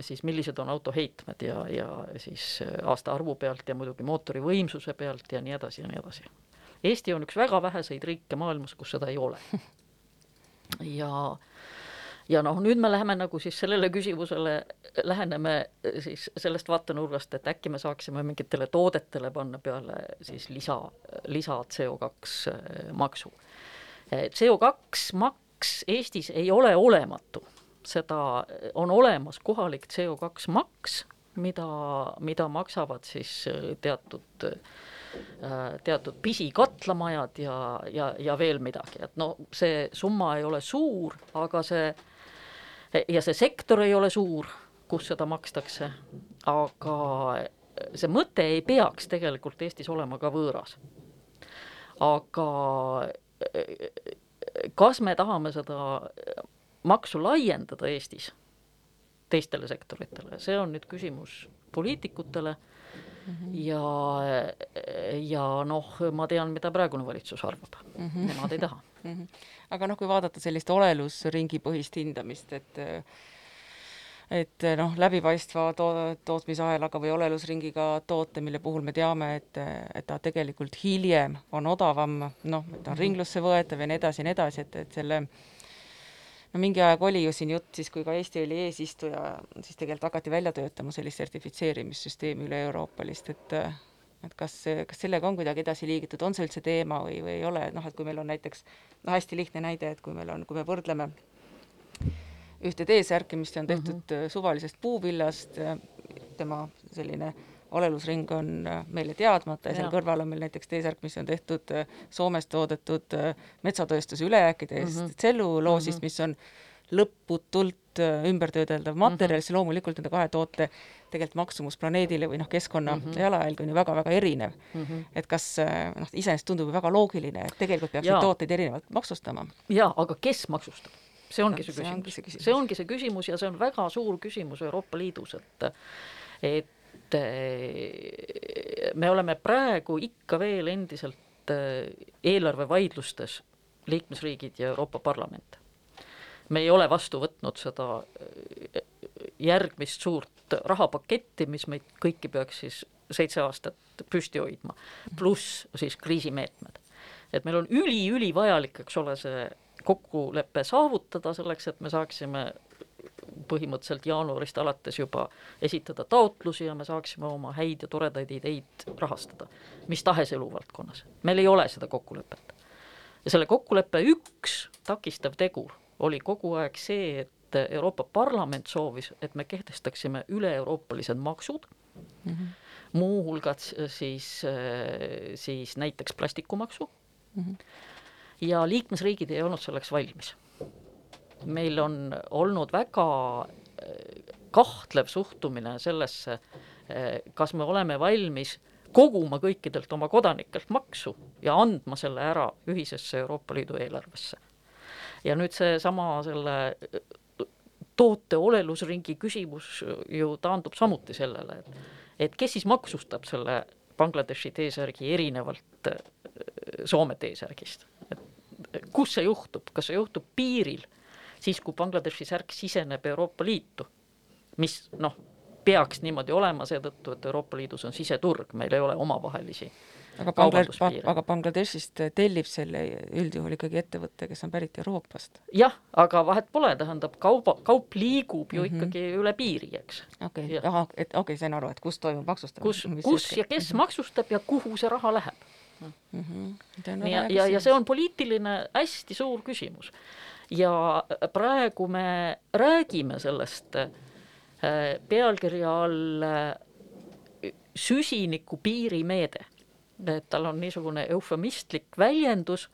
siis, millised on auto heitmed ja, ja siis aastaarvu pealt ja muidugi mootori võimsuse pealt ja nii edasi ja nii edasi. Eesti on üks väga väheseid riike maailmas, kus seda ei ole. ja ja noh, nüüd me läheme nagu siis sellele küsimusele, läheneme siis sellest vaatenurgast, et äkki me saaksime mingitele toodetele panna peale siis lisa, lisa CO2 äh, maksu. CO2 maks Eestis ei ole olematu, seda on olemas kohalik CO2 maks, mida, mida maksavad siis äh, teatud äh, teatud pisikatlamajad ja, ja, ja veel midagi, et no see summa ei ole suur, aga see ja see sektor ei ole suur, kus seda makstakse, aga see mõte ei peaks tegelikult Eestis olema ka võõras. aga kas me tahame seda maksu laiendada Eestis teistele sektoritele, see on nüüd küsimus poliitikutele mm -hmm. ja, ja noh, ma tean, mida praegune valitsus arvab mm, -hmm. nemad ei taha mm. -hmm aga noh, kui vaadata sellist olelusringipõhist hindamist, et et noh, läbipaistva to-, tootmisahelaga või olelusringiga toote, mille puhul me teame, et, et ta tegelikult hiljem on odavam, noh, et ta on mhm. ringlusse võetav ja nii edasi ja nii edasi, et, et selle no mingi aeg oli ju siin jutt siis, kui ka Eesti oli eesistuja, siis tegelikult hakati välja töötama sellist sertifitseerimissüsteemi üle-euroopalist, et et kas, kas sellega on kuidagi edasi liigutud, on see üldse teema või, või ei ole, noh, et kui meil on näiteks noh, hästi lihtne näide, et kui meil on, kui me võrdleme ühte T-särki, mis on tehtud mm -hmm. suvalisest puuvillast, tema selline olelusring on äh, meile teadmata ja, ja seal kõrval on meil näiteks T-särk, mis on tehtud äh, Soomes toodetud metsatööstuse ülejääkidest mm -hmm. tselluloosist mm, -hmm. mis on lõputult ümbertöödeldav materjal mm, -hmm. siis loomulikult nende kahe toote tegelikult maksumus planeedile või noh, keskkonna mm -hmm. jalajälg on ju väga-väga erinev mm. -hmm. et kas noh, iseenesest tundub ju väga loogiline, et tegelikult peaks neid tooteid erinevalt maksustama. jaa, aga kes maksustab? see ongi see küsimus, see ongi see küsimus ja see on väga suur küsimus Euroopa Liidus, et et me oleme praegu ikka veel endiselt eelarvevaidlustes, liikmesriigid ja Euroopa Parlament. Me ei ole vastu võtnud seda järgmist suurt rahapaketti, mis meid kõiki peaks siis seitse aastat püsti hoidma, pluss siis kriisimeetmed. et meil on üli-ülivajalik, eks ole, see kokkulepe saavutada selleks, et me saaksime põhimõtteliselt jaanuarist alates juba esitada taotlusi ja me saaksime oma häid ja toredaid ideid rahastada, mis tahes eluvaldkonnas. meil ei ole seda kokkulepet. ja selle kokkuleppe üks takistav tegur oli kogu aeg see, et Euroopa Parlament soovis, et me kehtestaksime üle-euroopalised maksud mm, -hmm. muuhulgas siis, siis näiteks plastikumaksu mm, -hmm. ja liikmesriigid ei olnud selleks valmis meil on olnud väga äh, kahtlev suhtumine sellesse, äh, kas me oleme valmis koguma kõikidelt oma kodanikelt maksu ja andma selle ära ühisesse Euroopa Liidu eelarvesse. Ja nüüd seesama selle äh, toote olelusringi küsimus ju taandub samuti sellele, et et kes siis maksustab selle Bangladeshi T-särgi erinevalt Soome T-särgist, et kus see juhtub, kas see juhtub piiril siis, kui Bangladeshi särk siseneb Euroopa Liitu, mis noh, peaks niimoodi olema seetõttu, et Euroopa Liidus on siseturg, meil ei ole omavahelisi aga Bangla-, aga Bangladeshist tellib selle üldjuhul ikkagi ettevõte, kes on pärit Euroopast. jah, aga vahet pole, tähendab, kauba, kaup liigub ju mm -hmm. ikkagi üle piiri, eks. okei ahah, et okei okay,, sain aru, et kus toimub maksustamine. kus, kus ja kes mm -hmm. maksustab ja kuhu see raha läheb mm. -hmm. ja, ja, ja see on poliitiline hästi suur küsimus ja praegu me räägime sellest äh, pealkirja all äh, süsiniku piirimeede. Et tal on niisugune eufemistlik väljendus,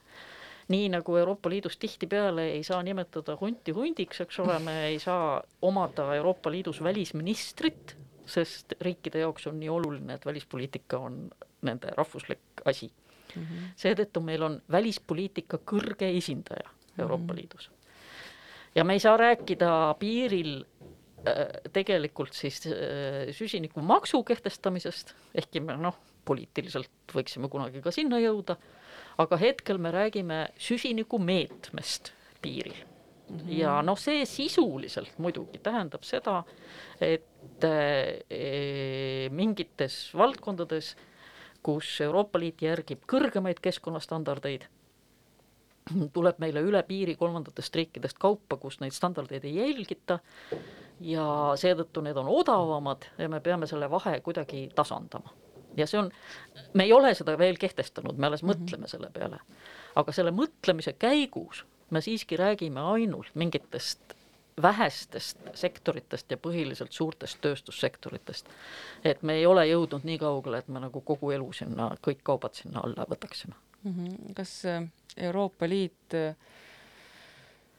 nii nagu Euroopa Liidus tihtipeale ei saa nimetada hunti hundiks, eks ole, me ei saa omada Euroopa Liidus välisministrit, sest riikide jaoks on nii oluline, et välispoliitika on nende rahvuslik asi mm -hmm.. seetõttu meil on välispoliitika kõrge esindaja Euroopa mm. Liidus. ja me ei saa rääkida piiril äh, tegelikult siis äh, süsinikumaksu kehtestamisest, ehkki me noh, poliitiliselt võiksime kunagi ka sinna jõuda, aga hetkel me räägime süsinikumeetmest piiril Mm -hmm. ja noh, see sisuliselt muidugi tähendab seda, et e, mingites valdkondades, kus Euroopa Liit järgib kõrgemaid keskkonnastandardeid, tuleb meile üle piiri kolmandatest riikidest kaupa, kus neid standardeid ei jälgita ja seetõttu need on odavamad ja me peame selle vahe kuidagi tasandama. Ja see on, me ei ole seda veel kehtestanud, me alles mm -hmm. mõtleme selle peale. aga selle mõtlemise käigus me siiski räägime ainult mingitest vähestest sektoritest ja põhiliselt suurtest tööstussektoritest. et me ei ole jõudnud nii kaugele, et me nagu kogu elu sinna, kõik kaubad sinna alla võtaksime mm. -hmm. kas äh, Euroopa Liit äh,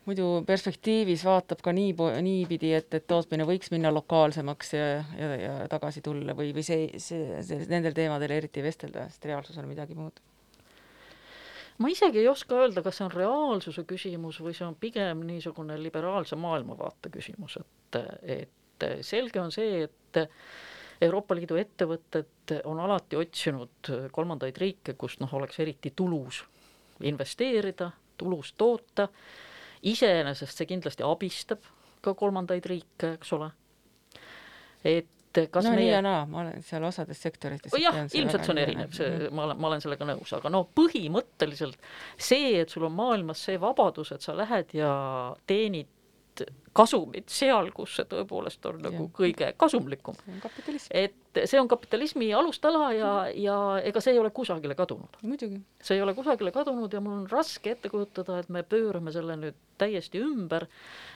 muidu perspektiivis vaatab ka nii, niipidi, et, et tootmine võiks minna lokaalsemaks ja, ja, ja tagasi tulla või, või see, see, see, nendel teemadel eriti ei vestelda, sest reaalsus on midagi muud? ma isegi ei oska öelda, kas see on reaalsuse küsimus või see on pigem niisugune liberaalse maailmavaate küsimus, et, et selge on see, et Euroopa Liidu ettevõtted on alati otsinud kolmandaid riike, kus noh, oleks eriti tulus investeerida, tulus toota, iseenesest see kindlasti abistab ka kolmandaid riike, eks ole, et kas no meie... nii ja naa, ma olen seal osades sektorites oh, jah, ilmselt see on erinev, see, ma olen, ma olen sellega nõus, aga no põhimõtteliselt see, et sul on maailmas see vabadus, et sa lähed ja teenid kasumit seal, kus see tõepoolest on nagu kõige kasumlikum. et see on kapitalismi alustala ja, ja ega see ei ole kusagile kadunud. see ei ole kusagile kadunud ja mul on raske ette kujutada, et me pöörame selle nüüd täiesti ümber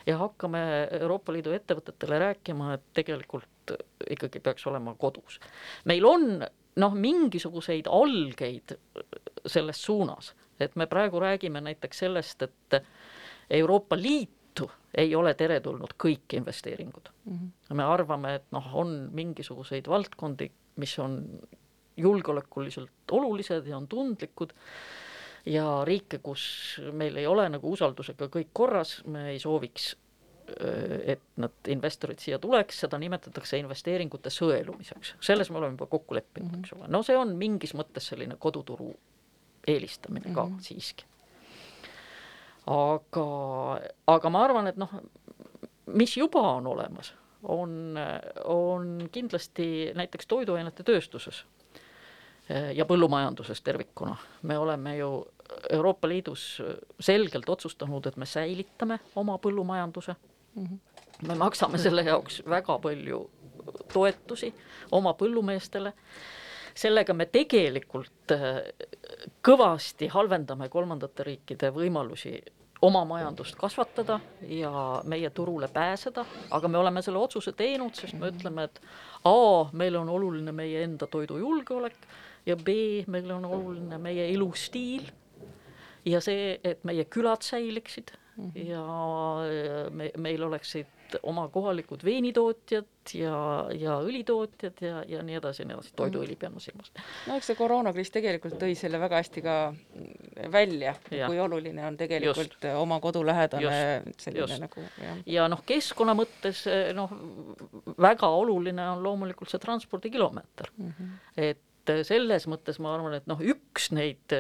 ja hakkame Euroopa Liidu ettevõtetele rääkima, et tegelikult ikkagi peaks olema kodus. meil on noh, mingisuguseid algeid selles suunas, et me praegu räägime näiteks sellest, et Euroopa Liit tõttu ei ole teretulnud kõik investeeringud mm. -hmm. me arvame, et noh, on mingisuguseid valdkondi, mis on julgeolekuliselt olulised ja on tundlikud ja riike, kus meil ei ole nagu usaldusega kõik korras, me ei sooviks et nad investorid siia tuleks, seda nimetatakse investeeringute sõelumiseks, selles me oleme juba kokku leppinud mm, -hmm. eks ole, no see on mingis mõttes selline koduturu eelistamine ka mm -hmm. siiski aga, aga ma arvan, et noh, mis juba on olemas, on, on kindlasti näiteks toiduainete tööstuses ja põllumajanduses tervikuna. me oleme ju Euroopa Liidus selgelt otsustanud, et me säilitame oma põllumajanduse mm. -hmm. me maksame selle jaoks väga palju toetusi oma põllumeestele. sellega me tegelikult kõvasti halvendame kolmandate riikide võimalusi oma majandust kasvatada ja meie turule pääseda, aga me oleme selle otsuse teinud, sest me ütleme, et A, meile on oluline meie enda toidujulgeolek ja B, meile on oluline meie elustiil ja see, et meie külad säiliksid -hmm. ja me, meil oleksid oma kohalikud veinitootjad ja, ja õlitootjad ja, ja nii edasi ja nii edasi, toiduõli pean ma silmas. no eks see koroonakriis tegelikult tõi selle väga hästi ka välja, kui oluline on tegelikult just. oma kodulähedane selline just. nagu jah. ja noh, keskkonna mõttes noh, väga oluline on loomulikult see transpordikilomeeter mm. -hmm. et selles mõttes ma arvan, et noh, üks neid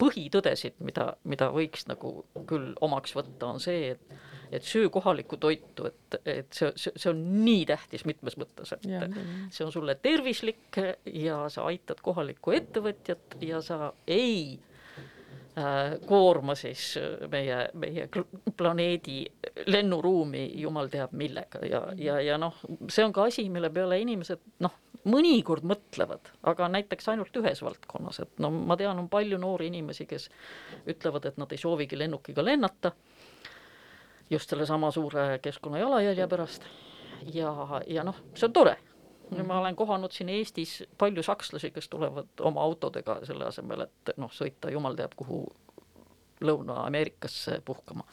põhitõdesid, mida, mida võiks nagu küll omaks võtta, on see, et et söö kohalikku toitu, et, et see, see, see on nii tähtis mitmes mõttes, et ja, see on sulle tervislik ja sa aitad kohalikku ettevõtjat ja sa ei äh, koorma siis meie, meie planeedi lennuruumi jumal teab millega. Ja, ja, ja noh, see on ka asi, mille peale inimesed noh, mõnikord mõtlevad, aga näiteks ainult ühes valdkonnas, et no ma tean, on palju noori inimesi, kes ütlevad, et nad ei soovigi lennukiga lennata, just sellesama suure keskkonna jalajälje pärast ja, ja noh, see on tore. ma olen kohanud siin Eestis palju sakslasi, kes tulevad oma autodega selle asemel, et noh, sõita jumal teab kuhu Lõuna-Ameerikasse puhkama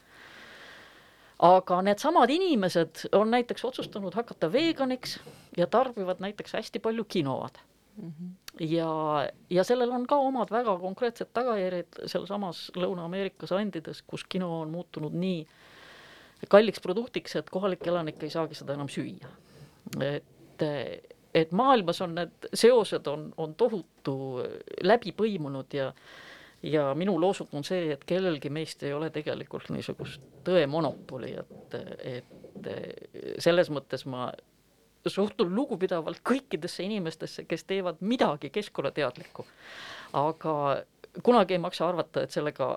aga needsamad inimesed on näiteks otsustanud hakata veganiks ja tarbivad näiteks hästi palju kinoad mm. -hmm. ja, ja sellel on ka omad väga konkreetsed tagajärjed sealsamas Lõuna-Ameerikas andides, kus kino on muutunud nii kalliks produktiks, et kohalik elanik ei saagi seda enam süüa. et, et maailmas on need seosed on, on tohutu läbi põimunud ja ja minu loosung on see, et kellelgi meist ei ole tegelikult niisugust tõe monopoli, et, et selles mõttes ma suhtun lugupidavalt kõikidesse inimestesse, kes teevad midagi keskkonnateadlikku. aga kunagi ei maksa arvata, et sellega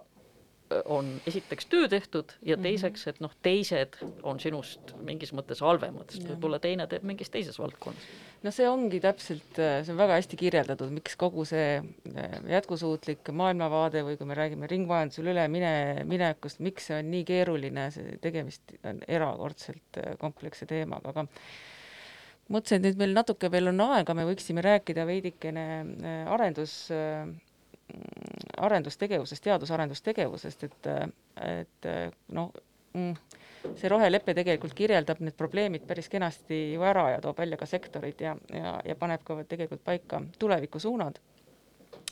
on esiteks töö tehtud ja mhm. teiseks, et noh, teised on sinust mingis mõttes halvemad, sest võib-olla teine teeb mingis teises valdkonnas. no see ongi täpselt, see on väga hästi kirjeldatud, miks kogu see eh, jätkusuutlik maailmavaade või kui me räägime ringmajandusele ülemine, minekust, miks see on nii keeruline, see tegemist on erakordselt eh, kompleksse teemaga, aga mõtlesin, et nüüd meil natuke veel on aega, me võiksime rääkida veidikene arendus arendustegevusest, teadus-arendustegevusest, et, et noh, mm, see rohelepe tegelikult kirjeldab need probleemid päris kenasti ju ära ja toob välja ka sektorid ja, ja, ja paneb ka tegelikult paika tulevikusuunad,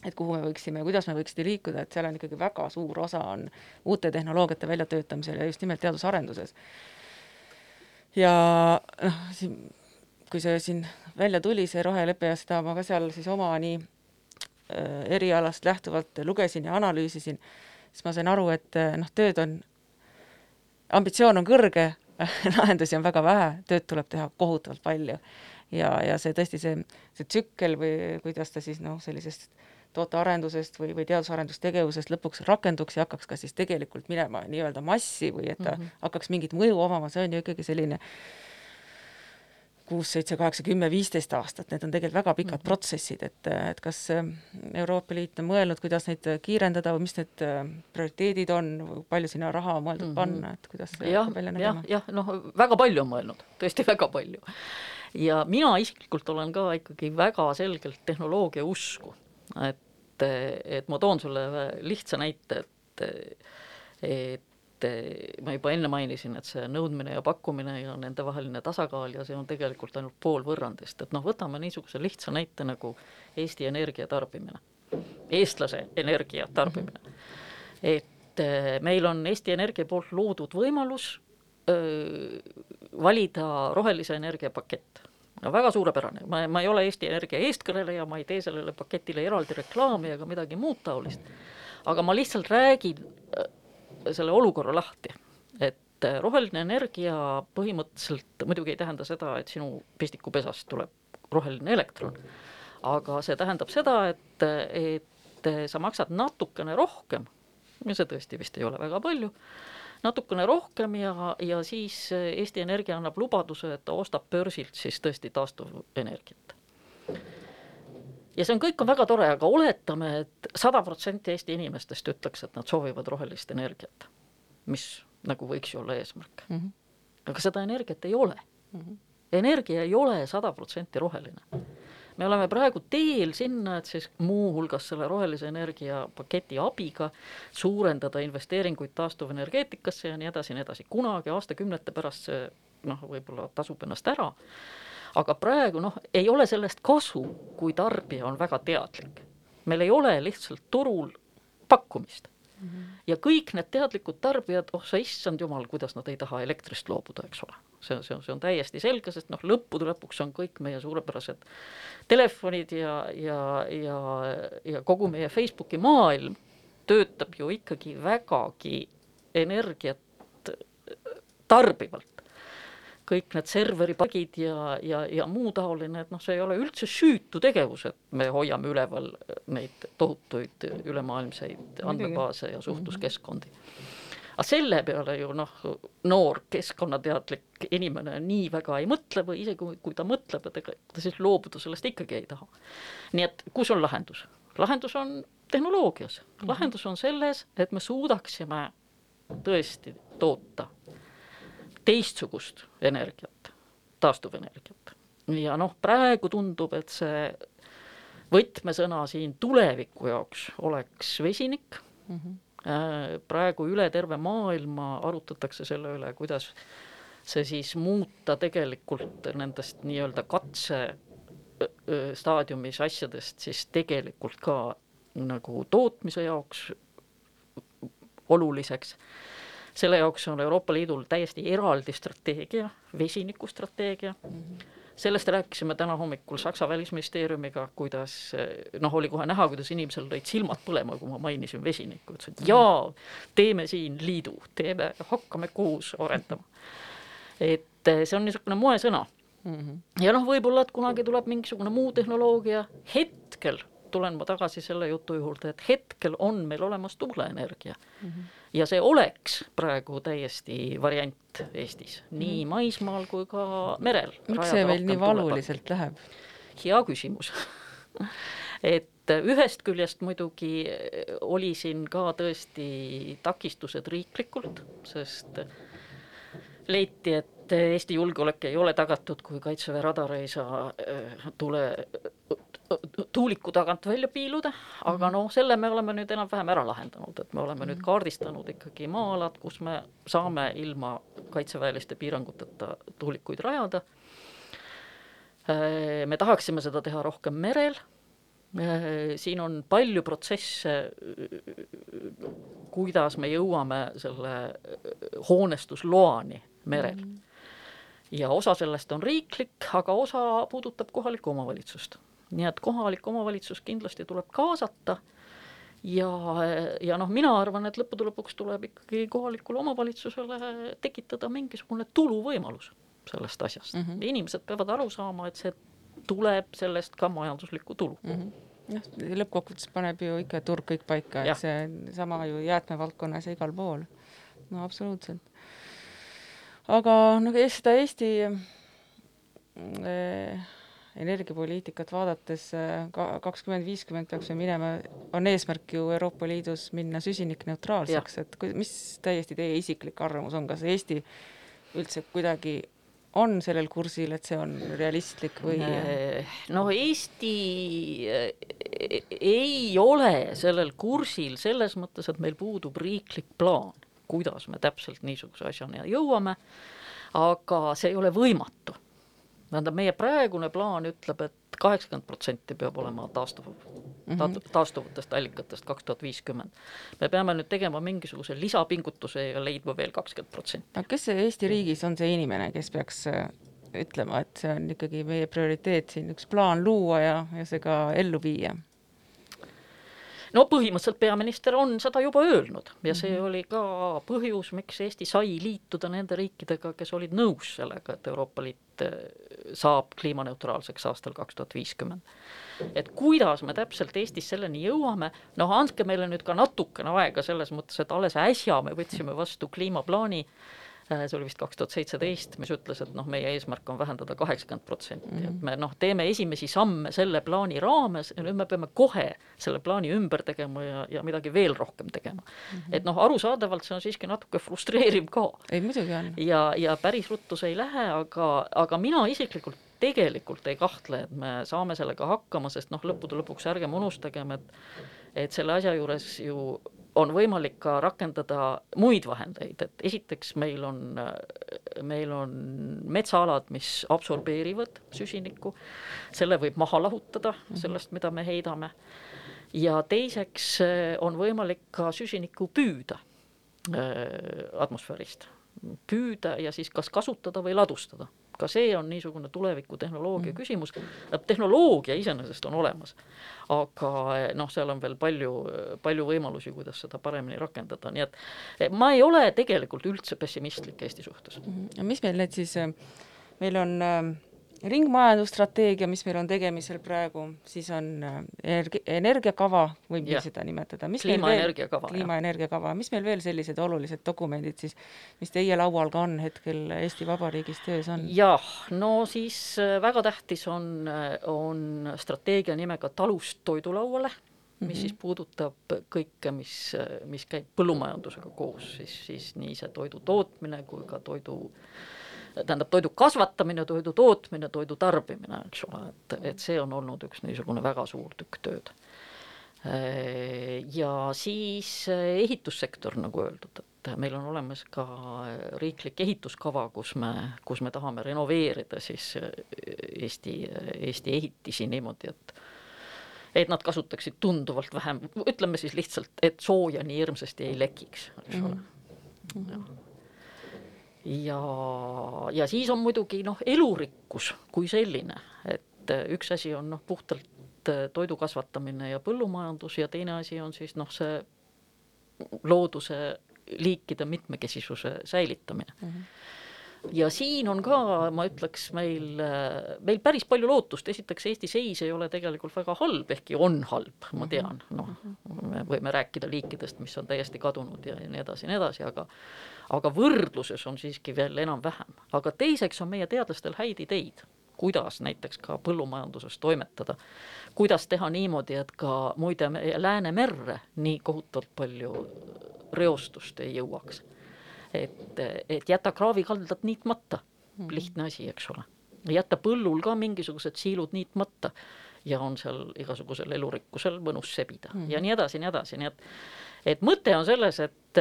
et kuhu me võiksime, kuidas me võiksime liikuda, et seal on ikkagi väga suur osa on uute tehnoloogiate väljatöötamisel ja just nimelt teadusarenduses. ja noh, siin, kui see siin välja tuli, see rohelepe ja seda ma ka seal siis oma nii erialast lähtuvalt lugesin ja analüüsisin, siis ma sain aru, et äh, noh, tööd on, ambitsioon on kõrge lahendusi on väga vähe, tööd tuleb teha kohutavalt palju. ja, ja see tõesti, see, see tsükkel või kuidas ta siis noh, sellisest tootearendusest või, või teadus-arendustegevusest lõpuks rakenduks ja hakkaks ka siis tegelikult minema nii-öelda massi või et ta mm -hmm. hakkaks mingit mõju omama, see on ju ikkagi selline äh, kuus, seitse, kaheksa, kümme, viisteist aastat, need on tegelikult väga pikad mm -hmm. protsessid, et, et kas äh, Euroopa Liit on mõelnud, kuidas neid kiirendada või mis need äh, prioriteedid on, palju sinna raha on mõeldud mm -hmm. panna, et kuidas see hakkab välja nägema? jah, jah, noh, väga palju on mõelnud, tõesti väga palju. ja mina isiklikult olen ka ikkagi väga selgelt tehnoloogia usku, et, et ma toon sulle lihtsa näite, et et et ma juba enne mainisin, et see nõudmine ja pakkumine ja nendevaheline tasakaal ja see on tegelikult ainult pool võrrandist, et noh, võtame niisuguse lihtsa näite nagu Eesti energia tarbimine, eestlase energia tarbimine. Et eh, meil on Eesti Energia poolt loodud võimalus öö, valida rohelise energia pakett. No väga suurepärane, ma, ma ei ole Eesti Energia eestkõneleja, ma ei tee sellele paketile eraldi reklaami ega midagi muud taolist, aga ma lihtsalt räägin selle olukorra lahti, et äh, roheline energia põhimõtteliselt muidugi ei tähenda seda, et sinu pistikupesast tuleb roheline elektron, aga see tähendab seda, et, et sa maksad natukene rohkem ja see tõesti vist ei ole väga palju, natukene rohkem ja, ja siis Eesti Energia annab lubaduse, et ta ostab börsilt siis tõesti taastuvenergiat. Ja see on, kõik on väga tore, aga oletame et, et sada protsenti Eesti inimestest ütleks, et nad soovivad rohelist energiat, mis nagu võiks ju olla eesmärk mm. -hmm. aga seda energiat ei ole mm. -hmm. energia ei ole sada protsenti roheline me oleme praegu teel sinna, et siis muuhulgas selle rohelise energia paketi abiga suurendada investeeringuid taastuvenergeetikasse ja nii edasi ja nii edasi, kunagi aastakümnete pärast see noh, võib-olla tasub ennast ära, aga praegu noh, ei ole sellest kasu, kui tarbija on väga teadlik. meil ei ole lihtsalt turul pakkumist mm. -hmm. ja kõik need teadlikud tarbijad, oh sa issand jumal, kuidas nad ei taha elektrist loobuda, eks ole see on, see on, see on täiesti selge, sest noh, lõppude lõpuks on kõik meie suurepärased telefonid ja, ja, ja, ja kogu meie Facebooki maailm töötab ju ikkagi vägagi energiat tarbivalt. Kõik need serveripagid ja, ja, ja muu taoline, et noh, see ei ole üldse süütu tegevus, et me hoiame üleval neid tohutuid ülemaailmseid andmebaase ja suhtluskeskkondi. -hmm aga selle peale ju noh, noor keskkonnateadlik inimene nii väga ei mõtle või isegi kui, kui ta mõtleb, et ega ta siis loobuda sellest ikkagi ei taha. nii et kus on lahendus? lahendus on tehnoloogias lahendus on selles, et me suudaksime tõesti toota teistsugust energiat, taastuvenergiat. ja noh, praegu tundub, et see võtmesõna siin tuleviku jaoks oleks vesinik mm, -hmm praegu üle terve maailma arutatakse selle üle, kuidas see siis muuta tegelikult nendest nii-öelda katse staadiumis asjadest siis tegelikult ka nagu tootmise jaoks oluliseks. Selle jaoks on Euroopa Liidul täiesti eraldi strateegia, vesinikustrateegia mm. -hmm sellest rääkisime täna hommikul Saksa välisministeeriumiga, kuidas noh, oli kohe näha, kuidas inimesel lõid silmad põlema, kui ma mainisin vesinikku, ütles, et jaa, teeme siin liidu, teeme, hakkame koos arendama. et see on niisugune moesõna mm. -hmm. ja noh, võib-olla, et kunagi tuleb mingisugune muu tehnoloogia, hetkel tulen ma tagasi selle jutu juurde, et hetkel on meil olemas tuuleenergia mm. -hmm ja see oleks praegu täiesti variant Eestis, nii mhm. maismaal kui ka merel. miks see meil nii valuliselt tulepa. läheb? hea küsimus et ühest küljest muidugi oli siin ka tõesti takistused riiklikult, sest leiti, et Eesti julgeolek ei ole tagatud, kui Kaitseväe radar ei saa äh, tule tuuliku tagant välja piiluda, aga noh, selle me oleme nüüd enam-vähem ära lahendanud, et me oleme nüüd kaardistanud ikkagi maa-alad, kus me saame ilma kaitseväeliste piiranguteta tuulikuid rajada. Äh, me tahaksime seda teha rohkem merel, äh, siin on palju protsesse, kuidas me jõuame selle hoonestusloani merel mm. -hmm. Ja osa sellest on riiklik, aga osa puudutab kohalikku omavalitsust nii et kohalik omavalitsus kindlasti tuleb kaasata ja, ja noh, mina arvan, et lõppude lõpuks tuleb ikkagi kohalikule omavalitsusele tekitada mingisugune tuluvõimalus sellest asjast mm. -hmm. inimesed peavad aru saama, et see tuleb sellest ka majanduslikku tulu mm. -hmm noh, lõppkokkuvõttes paneb ju ikka turg kõik paika, et see sama ju jäätmevaldkonnas ja igal pool. no absoluutselt. Aga noh, seda Eesti äh, energiapoliitikat vaadates äh, kakskümmend viiskümmend peaks ju minema, on eesmärk ju Euroopa Liidus minna süsinikneutraalseks, et mis täiesti teie isiklik arvamus on, kas Eesti üldse kuidagi on sellel kursil, et see on realistlik või? Äh, no Eesti äh, ei ole sellel kursil selles mõttes, et meil puudub riiklik plaan, kuidas me täpselt niisuguse asjani jõuame, aga see ei ole võimatu tähendab, meie praegune plaan ütleb, et kaheksakümmend protsenti peab olema taastuv mm, -hmm. taastuvatest allikatest kaks tuhat viiskümmend. me peame nüüd tegema mingisuguse lisapingutuse ja leidma veel kakskümmend protsenti. aga kes Eesti riigis on see inimene, kes peaks äh, ütlema, et see on ikkagi meie prioriteet siin üks plaan luua ja, ja see ka ellu viia? No põhimõtteliselt peaminister on seda juba öelnud ja see Mhm. oli ka põhjus, miks Eesti sai liituda nende riikidega, kes olid nõus sellega, et Euroopa Liit eh, saab kliimaneutraalseks aastal kaks tuhat viiskümmend. et kuidas me täpselt Eestis selleni jõuame, noh, andke meile nüüd ka natukene aega selles mõttes, et alles äsja me võtsime vastu kliimaplaani, see oli vist kaks tuhat seitseteist, mis ütles, et noh, meie eesmärk on vähendada kaheksakümmend protsenti, et me noh, teeme esimesi samme selle plaani raames ja nüüd me peame kohe selle plaani ümber tegema ja, ja midagi veel rohkem tegema mm. -hmm. et noh, arusaadavalt see on siiski natuke frustreeriv ka ei muidugi on. ja, ja päris ruttu see ei lähe, aga, aga mina isiklikult tegelikult ei kahtle, et me saame sellega hakkama, sest noh, lõppude lõpuks ärgem unustagem, et et selle asja juures ju on võimalik ka rakendada muid vahendeid, et esiteks meil on, meil on metsaalad, mis absorbeerivad süsinikku, selle võib maha lahutada sellest, mida me heidame, ja teiseks eh, on võimalik ka süsinikku püüda äh, atmosfäärist, püüda ja siis kas kasutada või ladustada. Ka see on niisugune tulevikutehnoloogia mm. küsimus, tehnoloogia iseenesest on olemas, aga eh, noh, seal on veel palju, palju võimalusi, kuidas seda paremini rakendada, nii et eh, ma ei ole tegelikult üldse pessimistlik Eesti suhtes. ja mis meil need siis, meil on äh, ringmajandusstrateegia, mis meil on tegemisel praegu, siis on äh, energi-, energiakava, võib nii seda nimetada, mis Kliimaenergiakava, kliimaenergiakava, mis meil veel sellised olulised dokumendid siis, mis teie laual ka on hetkel Eesti Vabariigis töös on? jah, no siis äh, väga tähtis on, on strateegia nimega Talust toidulauale, mis mm -hmm. siis puudutab kõike, mis, mis käib põllumajandusega koos, siis, siis nii see toidu tootmine kui ka toidu tähendab, toidu kasvatamine, toidu tootmine, toidu tarbimine, eks ole, et, et see on olnud üks niisugune väga suur tükk tööd. Ja siis ehitussektor, nagu öeldud, et meil on olemas ka riiklik ehituskava, kus me, kus me tahame renoveerida siis Eesti, Eesti ehitisi niimoodi, et et nad kasutaksid tunduvalt vähem, ütleme siis lihtsalt, et sooja nii hirmsasti ei lekiks, eks ole mm. -hmm ja, ja siis on muidugi noh, elurikkus kui selline, et üks asi on noh, puhtalt toidu kasvatamine ja põllumajandus ja teine asi on siis noh, see looduse liikide mitmekesisuse säilitamine mm. -hmm ja siin on ka, ma ütleks, meil, meil päris palju lootust, esiteks Eesti seis ei ole tegelikult väga halb, ehkki on halb, ma tean, noh, me võime rääkida liikidest, mis on täiesti kadunud ja nii edasi ja nii edasi, aga aga võrdluses on siiski veel enam-vähem, aga teiseks on meie teadlastel häid ideid, kuidas näiteks ka põllumajanduses toimetada, kuidas teha niimoodi, et ka muide meie Läänemerre nii kohutavalt palju reostust ei jõuaks et, et jäta kraavikaldad niitmata, lihtne asi, eks ole. jätta põllul ka mingisugused siilud niitmata ja on seal igasugusel elurikkusel mõnus sebida mm -hmm. ja nii edasi, nii edasi, nii et et mõte on selles, et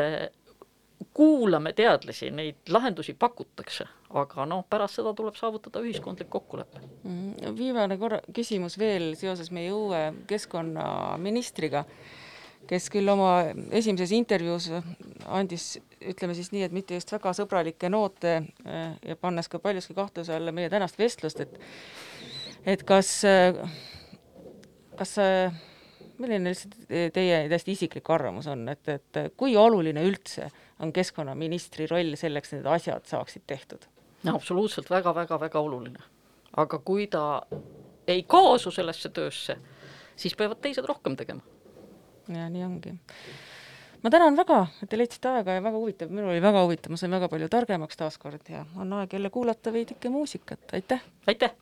kuulame teadlasi, neid lahendusi pakutakse, aga noh, pärast seda tuleb saavutada ühiskondlik kokkulepe. -hmm. viimane korra küsimus veel seoses meie uue keskkonnaministriga kes küll oma esimeses intervjuus andis, ütleme siis nii, et mitte just väga sõbralikke noote äh, ja pannes ka paljuski kahtluse alla meie tänast vestlust, et et kas, kas, milline lihtsalt teie täiesti isiklik arvamus on, et, et kui oluline üldse on keskkonnaministri roll selleks, et need asjad saaksid tehtud? no absoluutselt väga-väga-väga oluline. aga kui ta ei kaasu sellesse töösse, siis peavad teised rohkem tegema ja nii ongi. ma tänan väga, et te leidsite aega ja väga huvitav, minul oli väga huvitav, ma sain väga palju targemaks taaskord ja on aeg jälle kuulata veidike muusikat, aitäh! aitäh!